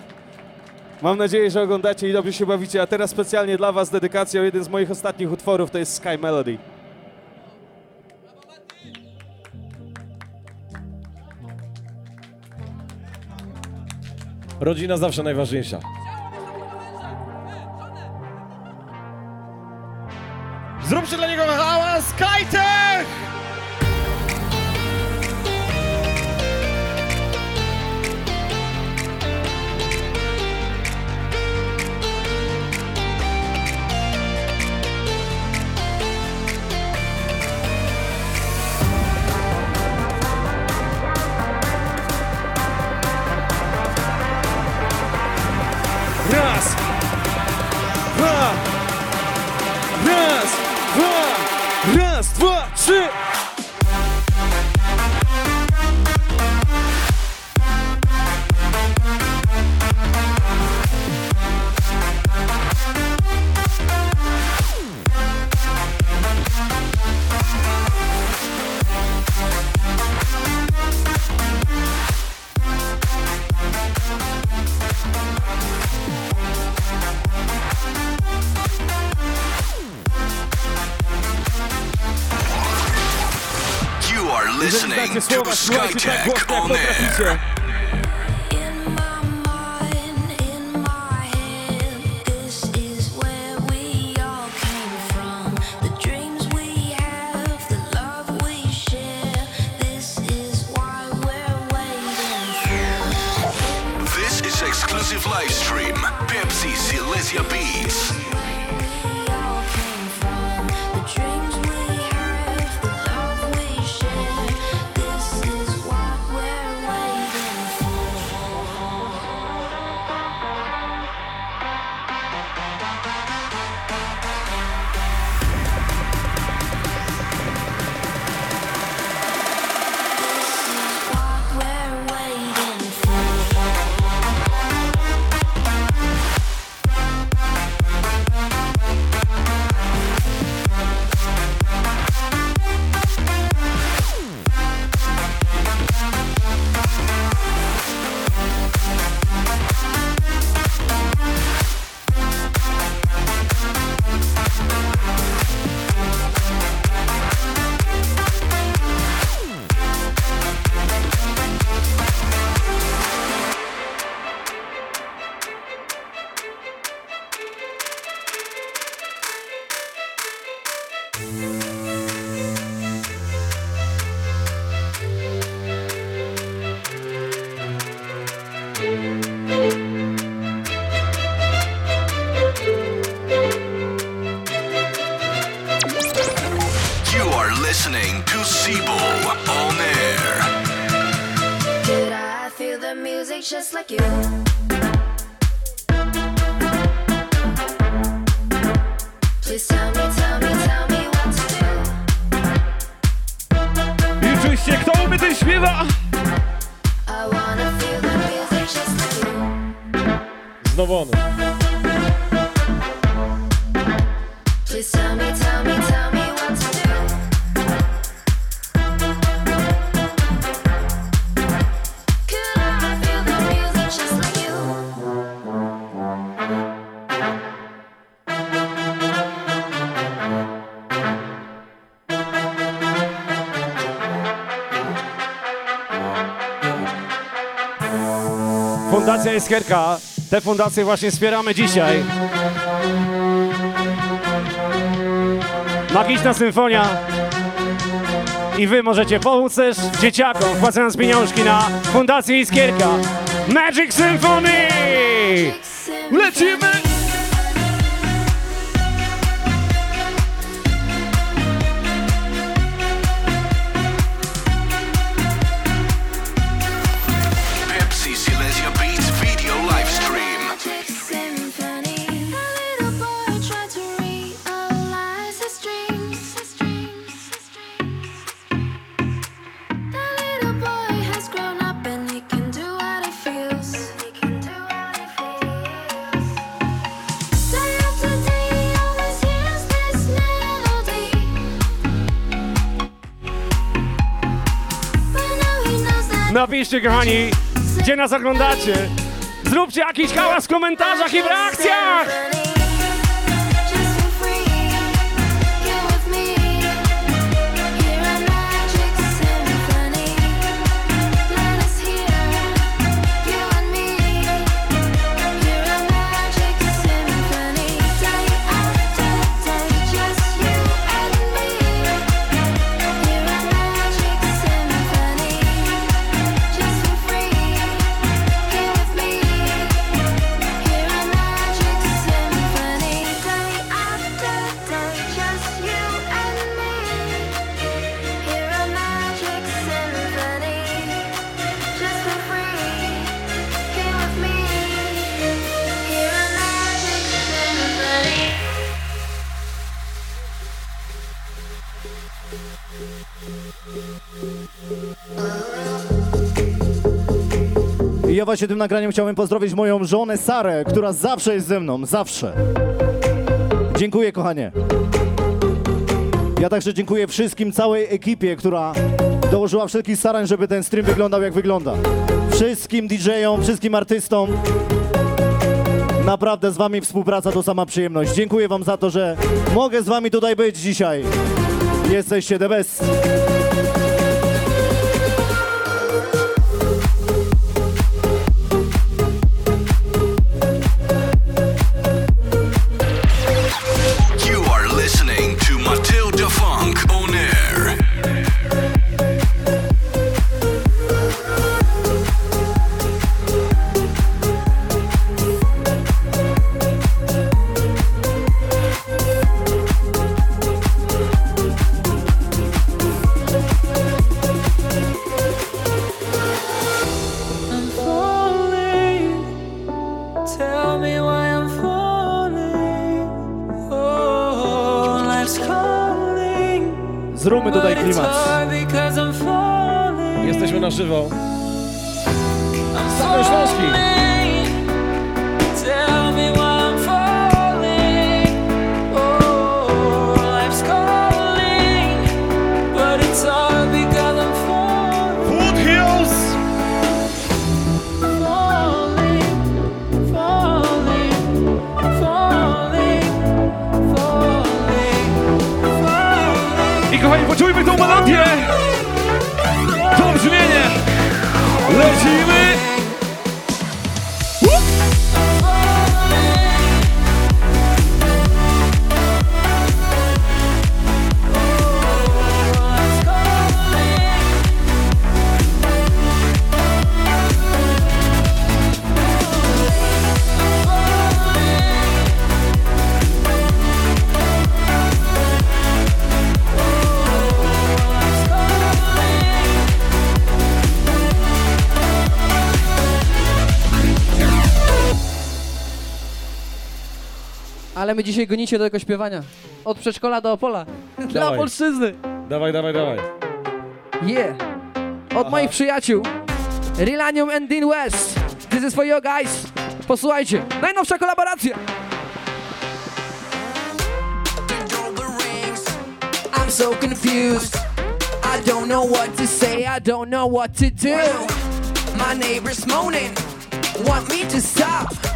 Mam nadzieję, że oglądacie i dobrze się bawicie. A teraz specjalnie dla Was dedykacją jeden z moich ostatnich utworów, to jest Sky Melody.
Rodzina zawsze najważniejsza. Zróbcie dla niego hałas, Skytech!
Dajcie słowa, słuchajcie tak głośno
Fundacja Iskierka. Te fundacje właśnie wspieramy dzisiaj. Magiczna Symfonia. I wy możecie pomóc też dzieciakom, wpłacając pieniążki na Fundację Iskierka. Magic Symphony! Lecimy! Napiszcie, kochani, gdzie nas oglądacie. Zróbcie jakiś hałas w komentarzach i w reakcjach!
Ja właśnie tym nagraniem chciałem pozdrowić moją żonę Sarę, która zawsze jest ze mną, zawsze. Dziękuję, kochanie. Ja także dziękuję wszystkim, całej ekipie, która dołożyła wszelkich starań, żeby ten stream wyglądał jak wygląda. Wszystkim DJ-om, wszystkim artystom. Naprawdę z wami współpraca to sama przyjemność. Dziękuję wam za to, że mogę z wami tutaj być dzisiaj. Jesteście the best.
Ale my dzisiaj gonicie do tego śpiewania. Od przedszkola do Opola. Dla
Dawaj.
polszczyzny.
Dawaj, dawaj, dawaj.
Yeah. Od moich przyjaciół. Rilanium and Dean West. This is for you guys. Posłuchajcie. Najnowsza kolaboracja.
I'm so confused. I don't know what to say, I don't know what to do. My neighbor's moaning, want me to stop.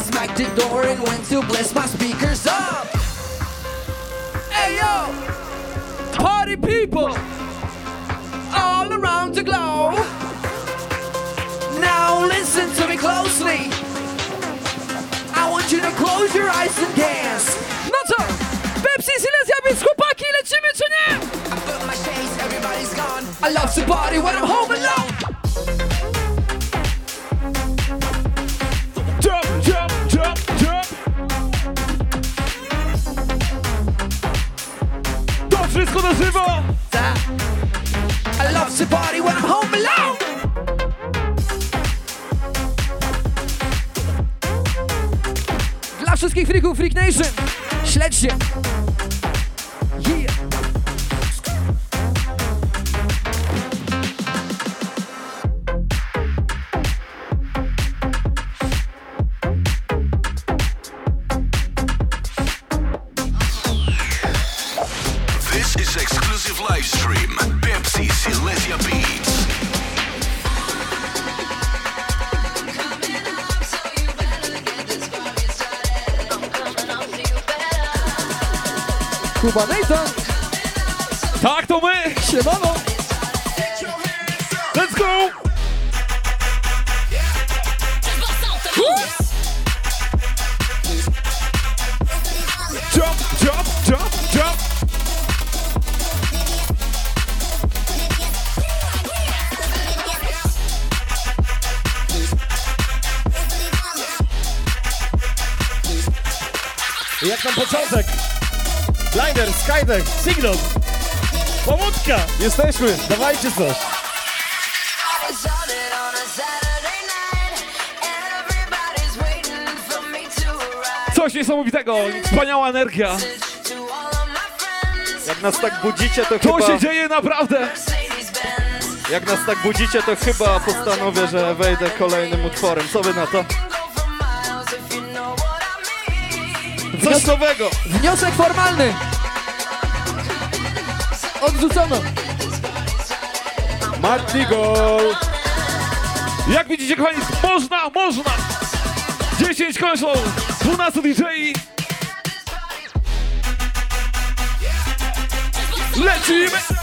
I smacked the door and went to bless my speakers up. Hey yo, party people all around the globe. Now listen to me closely. I want you to close your eyes and dance.
No co? Pepsi, Silesia, więc chłopaki, lecimy czy nie?
I love to party when I'm home alone.
Na żywo!
I love to party when I'm home alone.
Dla wszystkich freaków, Freak Nation. Śledźcie.
Signal. Pomódka. Jesteśmy. Dawajcie coś.
Coś niesamowitego, wspaniała energia.
Jak nas tak budzicie, to
To
chyba...
się dzieje naprawdę!
Jak nas tak budzicie, to chyba postanowię, że wejdę kolejnym utworem. Co wy na to? Coś nowego!
Wniosek formalny. Odrzucono.
Marty Gol! Jak widzicie, kochani, można, można! 10 konsol, 12 DJ. Lecimy!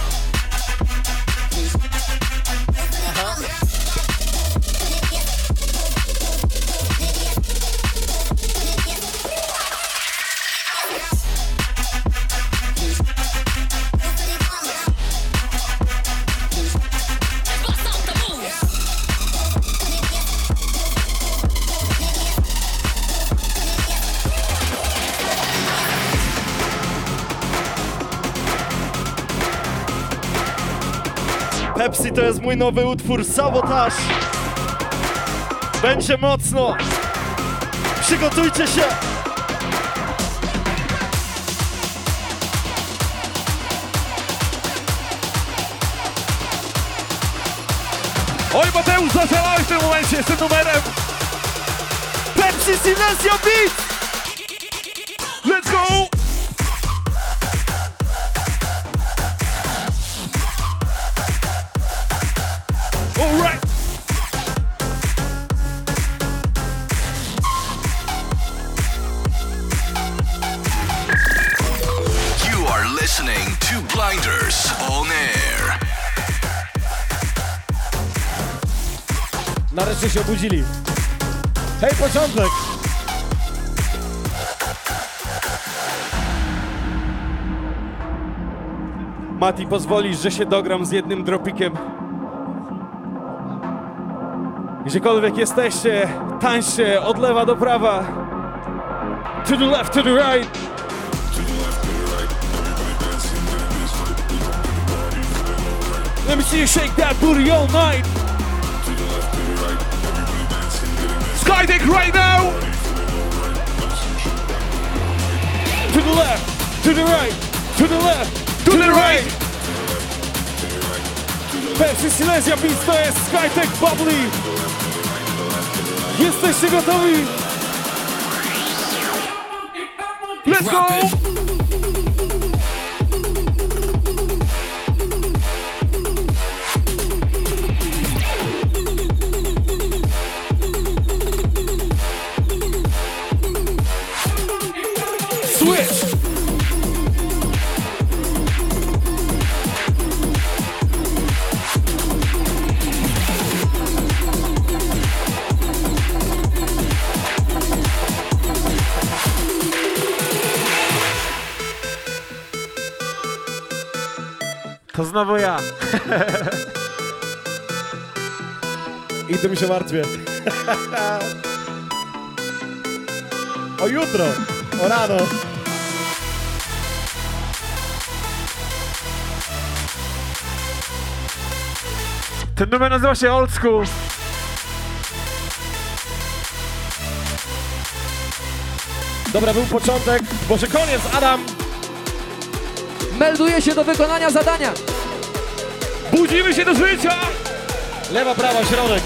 mój nowy utwór Sabotaż. Będzie mocno. Przygotujcie się.
Oj, Mateusz zaszalałeś w tym momencie z tym numerem. Pepsi Silencio Beat! Let's go!
Nareszcie się obudzili. Hej, początek!
Mati, pozwolisz, że się dogram z jednym dropikiem. Gdziekolwiek jesteście, tańczcie od lewa do prawa. To the left, to the right. Let me see you shake that booty all night. Skydeck right now. To the left, to the right, to the left, to the right. Pepsi Silesia Beats to jest Skytech Bubbly. Jesteście gotowi? Let's go!
Znowu ja. I tym się martwię. o jutro, o rano.
Ten numer nazywa się Old School.
Dobra, był początek, może koniec, Adam!
Melduje się do wykonania zadania.
Budzimy się do życia!
Lewa, prawa, środek.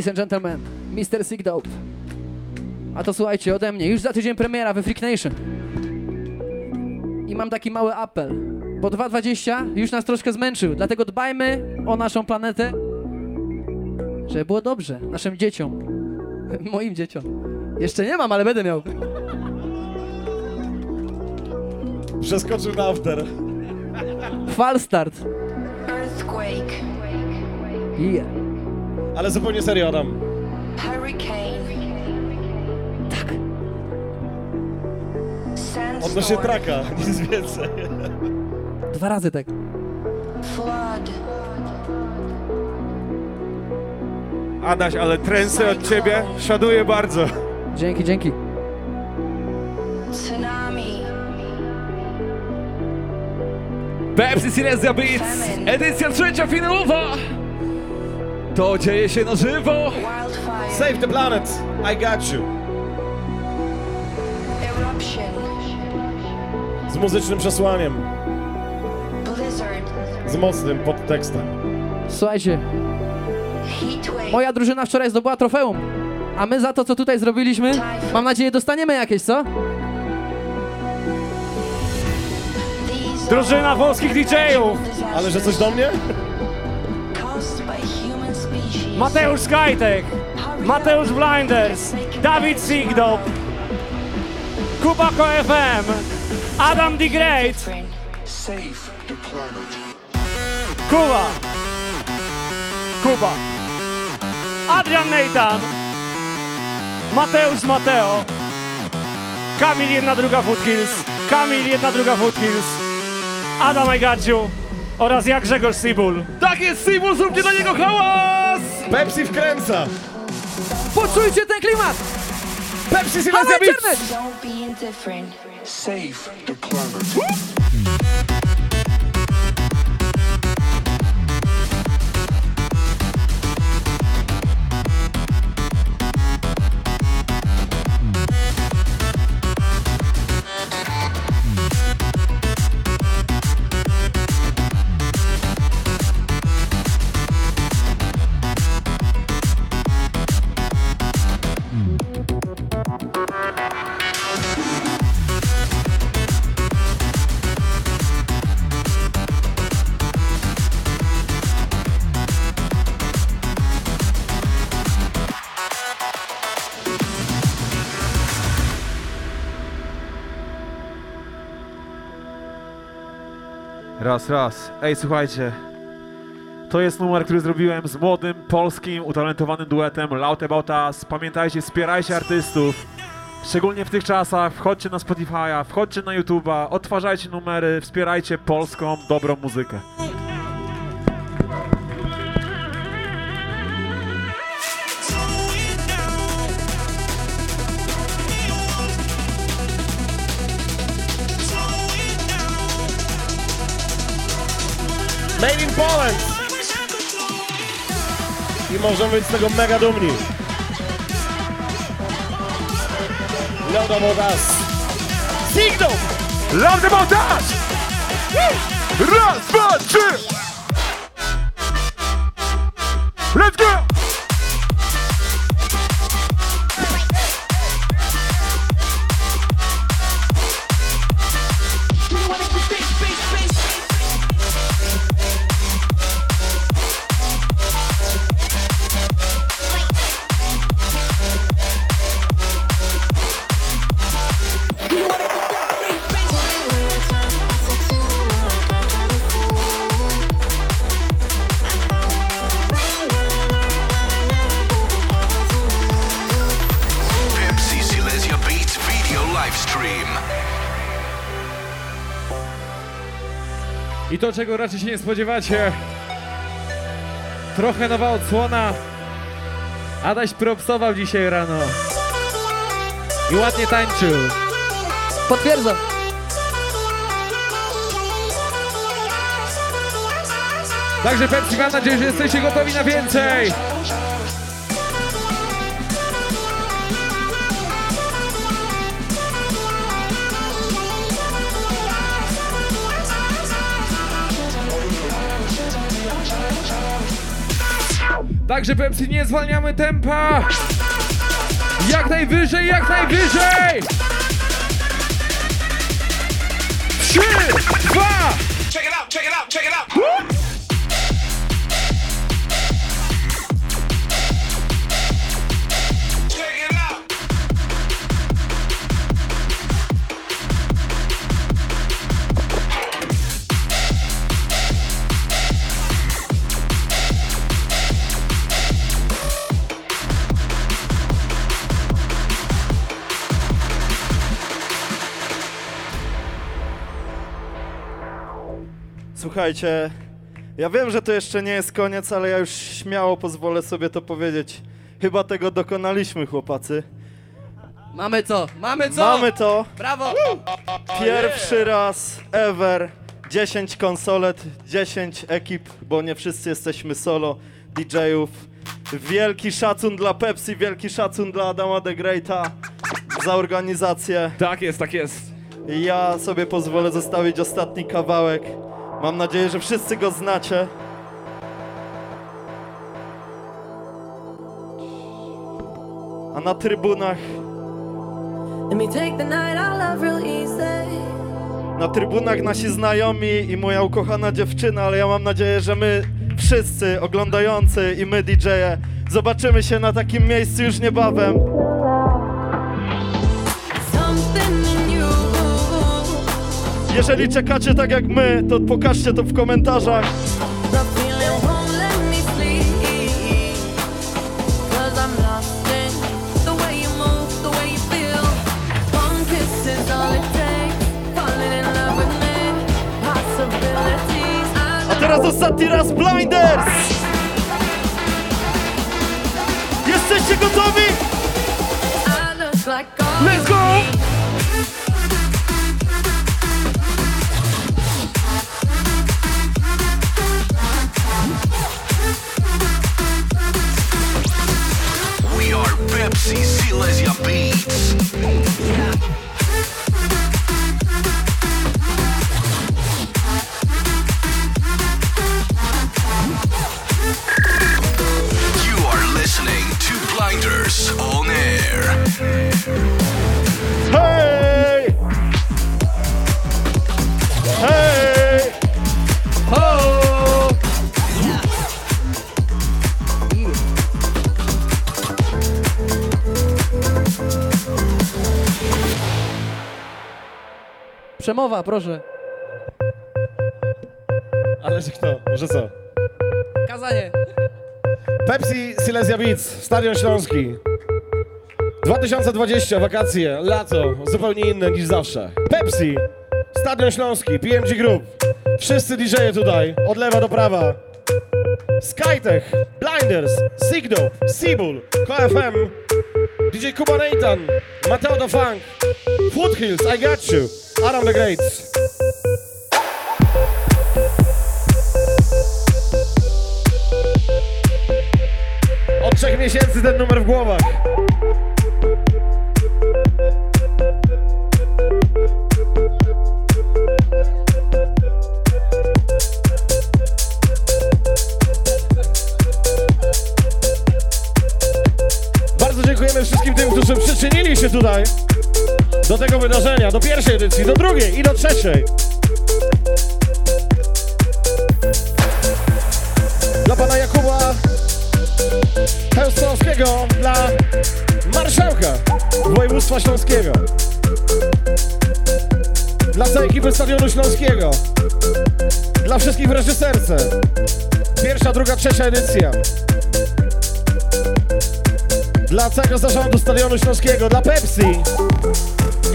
Ladies and gentlemen, Mr. Sick Dope. A to słuchajcie, ode mnie, już za tydzień premiera we Freak Nation. I mam taki mały apel, bo 2.20 już nas troszkę zmęczył, dlatego dbajmy o naszą planetę, żeby było dobrze naszym dzieciom, [LAUGHS] moim dzieciom. Jeszcze nie mam, ale będę miał.
Przeskoczył na after.
Falstart.
Earthquake,
Yeah.
Ale zupełnie serio, Adam.
hurricane. Tak.
Odnośnie
Sandstorm,
traka, [LAUGHS] nic więcej.
Dwa razy tak.
flood,
Adaś, ale trensy od ciebie szanuję bardzo.
Dzięki, dzięki.
tsunami,
Pepsi Silesia Beats, edycja trzecia finałowa. To dzieje się na żywo.
wildfire,
Save the planet, I got you.
eruption,
Z muzycznym przesłaniem, z mocnym podtekstem.
Słuchajcie, moja drużyna wczoraj zdobyła trofeum, a my za to, co tutaj zrobiliśmy, mam nadzieję, dostaniemy jakieś, co?
Drużyna polskich DJ-ów! Ale że coś do mnie?
Mateusz Skajtek, Mateusz Blinders, Dawid Sigdop, Kubako FM, Adam the Great. Kuba, Kuba, Adrian Nathan, Mateusz Mateo, Kamil jedna druga Footkills, Kamil jedna druga Footkills, Adam Ajgaciu oraz jak Grzegorz Sibul.
Tak jest, Seymour, zróbcie dla niego hałas! Pepsi wkręca!
Poczujcie ten klimat!
Pepsi
Halo,
Silesia Beats!
internet!
Don't be indifferent.
Save the climate.
Raz, raz. Ej, słuchajcie. To jest numer, który zrobiłem z młodym, polskim, utalentowanym duetem Loud About Us. Pamiętajcie, wspierajcie artystów. Szczególnie w tych czasach. Wchodźcie na Spotify'a, wchodźcie na YouTube'a, odtwarzajcie numery, wspierajcie polską, dobrą muzykę.
I możemy być z tego mega dumni. Loud about us. Signal!
About us! Raz, dwa, trzy! Let's go!
To, czego raczej się nie spodziewacie. Trochę nowa odsłona. Adaś propsował dzisiaj rano. I ładnie tańczył.
Potwierdzam.
Także Pepsi, mam nadzieję, że jesteście gotowi na więcej. Także Pepsi, nie zwalniamy tempa. Jak najwyżej, jak najwyżej. Trzy, dwa,
Słuchajcie, ja wiem, że to jeszcze nie jest koniec, ale ja już śmiało pozwolę sobie to powiedzieć. Chyba tego dokonaliśmy, chłopacy.
Mamy co? Mamy co?
Mamy to.
Brawo!
Pierwszy raz ever 10 konsolet, 10 ekip, bo nie wszyscy jesteśmy solo DJ-ów. Wielki szacun dla Pepsi, wielki szacun dla Adama the Greata za organizację.
Tak jest, tak jest.
Ja sobie pozwolę zostawić ostatni kawałek. Mam nadzieję, że wszyscy go znacie. A na trybunach na trybunach nasi znajomi i moja ukochana dziewczyna, ale ja mam nadzieję, że my wszyscy oglądający i my DJ-e zobaczymy się na takim miejscu już niebawem. Jeżeli czekacie tak jak my, to pokażcie to w komentarzach.
A
teraz ostatni raz Blinders! Jesteście gotowi? Let's go!
Are Pepsi Silesia
Przemowa, proszę.
Ale że kto? Że co?
Kazanie.
Pepsi Silesia Beats, Stadion Śląski. 2020, wakacje, lato, zupełnie inne niż zawsze. Pepsi, Stadion Śląski, PMG Group. Wszyscy DJ-e tutaj, od lewa do prawa. Skytech, Blinders, Sigdope, Seabull, KFM, DJ Kuba Nathan, Mateo the Funk, Foothills, I Got You, Adam the Great. Od trzech miesięcy ten numer w głowach. Którzy przyczynili się tutaj do tego wydarzenia, do pierwszej edycji, do drugiej i do trzeciej. Dla pana Jakuba Chełstowskiego, dla marszałka województwa śląskiego, dla całej ekipy Stadionu Śląskiego, dla wszystkich w reżyserce. Pierwsza, druga, trzecia edycja. Dla całego zarządu Stadionu Śląskiego, dla Pepsi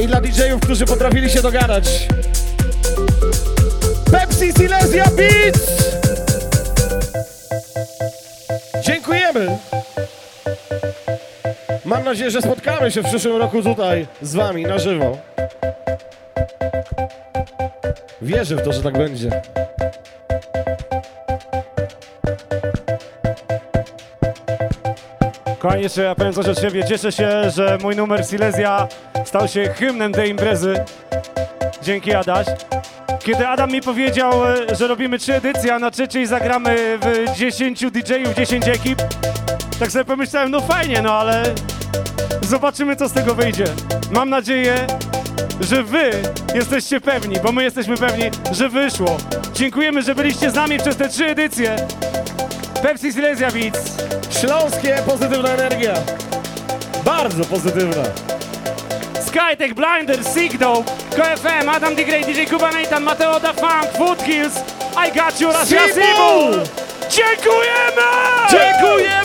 i dla DJ-ów, którzy potrafili się dogadać. Pepsi Silesia Beats! Dziękujemy! Mam nadzieję, że spotkamy się w przyszłym roku tutaj z wami na żywo. Wierzę w to, że tak będzie.
Kochani, jeszcze ja powiem coś od siebie. Cieszę się, że mój numer Silesia stał się hymnem tej imprezy. Dzięki Adaś. Kiedy Adam mi powiedział, e, że robimy trzy edycje, a na trzeciej zagramy w 10 DJ-ów, 10 ekip, tak sobie pomyślałem, no fajnie, no ale zobaczymy, co z tego wyjdzie. Mam nadzieję, że wy jesteście pewni, bo my jesteśmy pewni, że wyszło. Dziękujemy, że byliście z nami przez te trzy edycje. Pepsi Silesia Beats.
Śląskie pozytywna energia. Bardzo pozytywna.
Skytech, Blinder, Sigdope, KFM, Adam Great, DJ Kuba Nathan, Mateo da Funk, Foothills, I Got You oraz ja
Seabull!
Seabull! Dziękujemy!
Dziękujemy!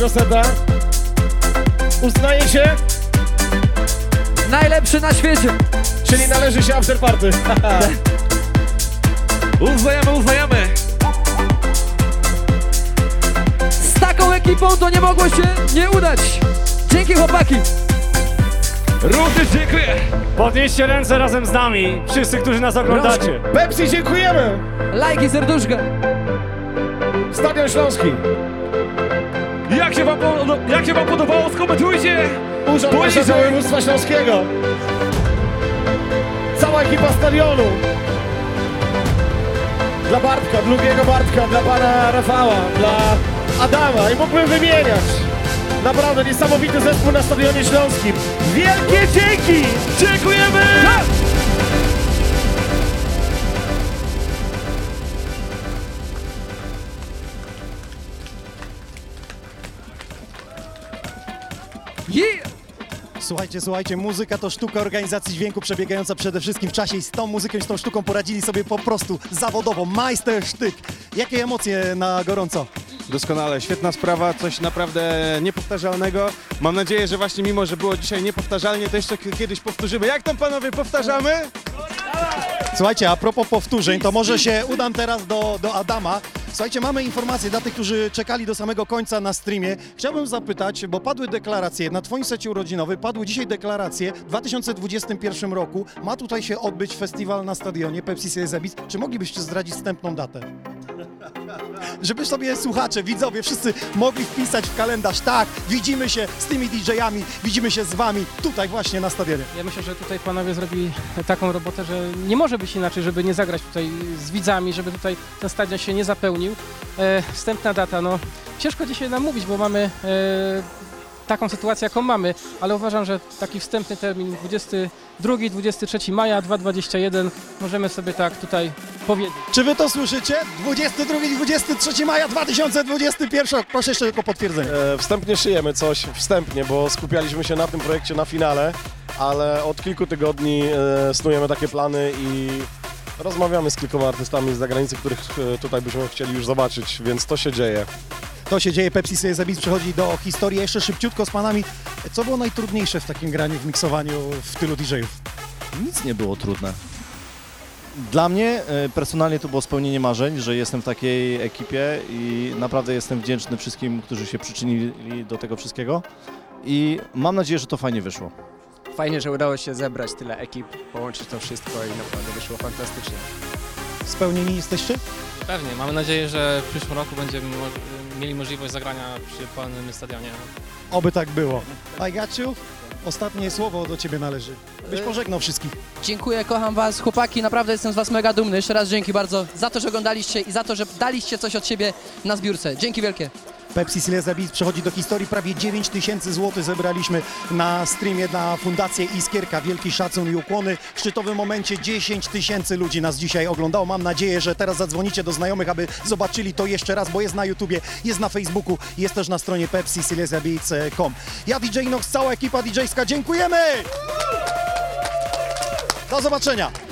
Naszego seta? Uznajecie?
Najlepszy na świecie.
Czyli należy się after party. [LAUGHS]
Uznajemy, uznajemy.
Z taką ekipą to nie mogło się nie udać. Dzięki chłopaki.
Również dziękuję.
Podnieście ręce razem z nami, wszyscy, którzy nas oglądacie.
Pepsi, dziękujemy!
Lajki, serduszka.
Stadion Śląski.
Jak się wam, podo- jak się wam podobało, skomentujcie.
Urząd
się.
Województwa Śląskiego. Cała ekipa stadionu.
dla Bartka, drugiego Bartka, dla pana Rafała, dla Adama i mógłbym wymieniać. Naprawdę niesamowity zespół na Stadionie Śląskim. Wielkie dzięki! Dziękujemy!
Yeah!
Słuchajcie, słuchajcie, muzyka to sztuka organizacji dźwięku przebiegająca przede wszystkim w czasie i z tą muzyką i z tą sztuką poradzili sobie po prostu zawodowo. Majstersztyk. Jakie emocje na gorąco?
Doskonale, świetna sprawa, coś naprawdę niepowtarzalnego. Mam nadzieję, że właśnie mimo, że było dzisiaj niepowtarzalnie, to jeszcze kiedyś powtórzymy. Jak tam panowie, powtarzamy?
Słuchajcie, a propos powtórzeń, to może się udam teraz do, do Adama. Słuchajcie, mamy informację dla tych, którzy czekali do samego końca na streamie. Chciałbym zapytać, bo padły deklaracje, na Twoim secie urodzinowy padły dzisiaj deklaracje, w 2021 roku ma tutaj się odbyć festiwal na stadionie Pepsi Beats. Czy moglibyście zdradzić wstępną datę? [LAUGHS] Żeby sobie słuchacze, widzowie, wszyscy mogli wpisać w kalendarz, tak, widzimy się z tymi DJ-ami, widzimy się z Wami tutaj właśnie na stadionie.
Ja myślę, że tutaj panowie zrobili taką robotę, że nie może być inaczej, żeby nie zagrać tutaj z widzami, żeby tutaj ten stadion się nie zapełnił. E, wstępna data, no ciężko dzisiaj nam mówić, bo mamy e, taką sytuację, jaką mamy, ale uważam, że taki wstępny termin 22-23 maja 2021 możemy sobie tak tutaj powiedzieć.
Czy wy to słyszycie? 22-23 maja 2021. Proszę jeszcze tylko potwierdzenie.
E, wstępnie szyjemy coś, wstępnie, bo skupialiśmy się na tym projekcie na finale, ale od kilku tygodni e, snujemy takie plany i rozmawiamy z kilkoma artystami z zagranicy, których e, tutaj byśmy chcieli już zobaczyć, więc to się dzieje.
To się dzieje, Pepsi sobie zabis przechodzi do historii. Jeszcze szybciutko z panami. Co było najtrudniejsze w takim graniu, w miksowaniu w tylu DJ-ów?
Nic nie było trudne. Dla mnie e, personalnie to było spełnienie marzeń, że jestem w takiej ekipie i naprawdę jestem wdzięczny wszystkim, którzy się przyczynili do tego wszystkiego i mam nadzieję, że to fajnie wyszło.
Fajnie, że udało się zebrać tyle ekip, połączyć to wszystko i naprawdę wyszło fantastycznie.
Spełnieni jesteście?
Pewnie, mamy nadzieję, że w przyszłym roku będziemy mo- mieli możliwość zagrania przy pełnym stadionie.
Oby tak było. I got you. Ostatnie słowo do ciebie należy. Byś pożegnał wszystkich.
Dziękuję, kocham was, chłopaki, naprawdę jestem z was mega dumny. Jeszcze raz dzięki bardzo za to, że oglądaliście i za to, że daliście coś od siebie na zbiórce. Dzięki wielkie.
Pepsi Silesia Beats przechodzi do historii. Prawie 9 tysięcy złotych zebraliśmy na streamie na Fundację Iskierka. Wielki szacun i ukłony. W szczytowym momencie 10 tysięcy ludzi nas dzisiaj oglądało. Mam nadzieję, że teraz zadzwonicie do znajomych, aby zobaczyli to jeszcze raz, bo jest na YouTubie, jest na Facebooku, jest też na stronie pepsisilesiabeats.com. Ja DJ Nox, cała ekipa DJ-ska, dziękujemy! Do zobaczenia!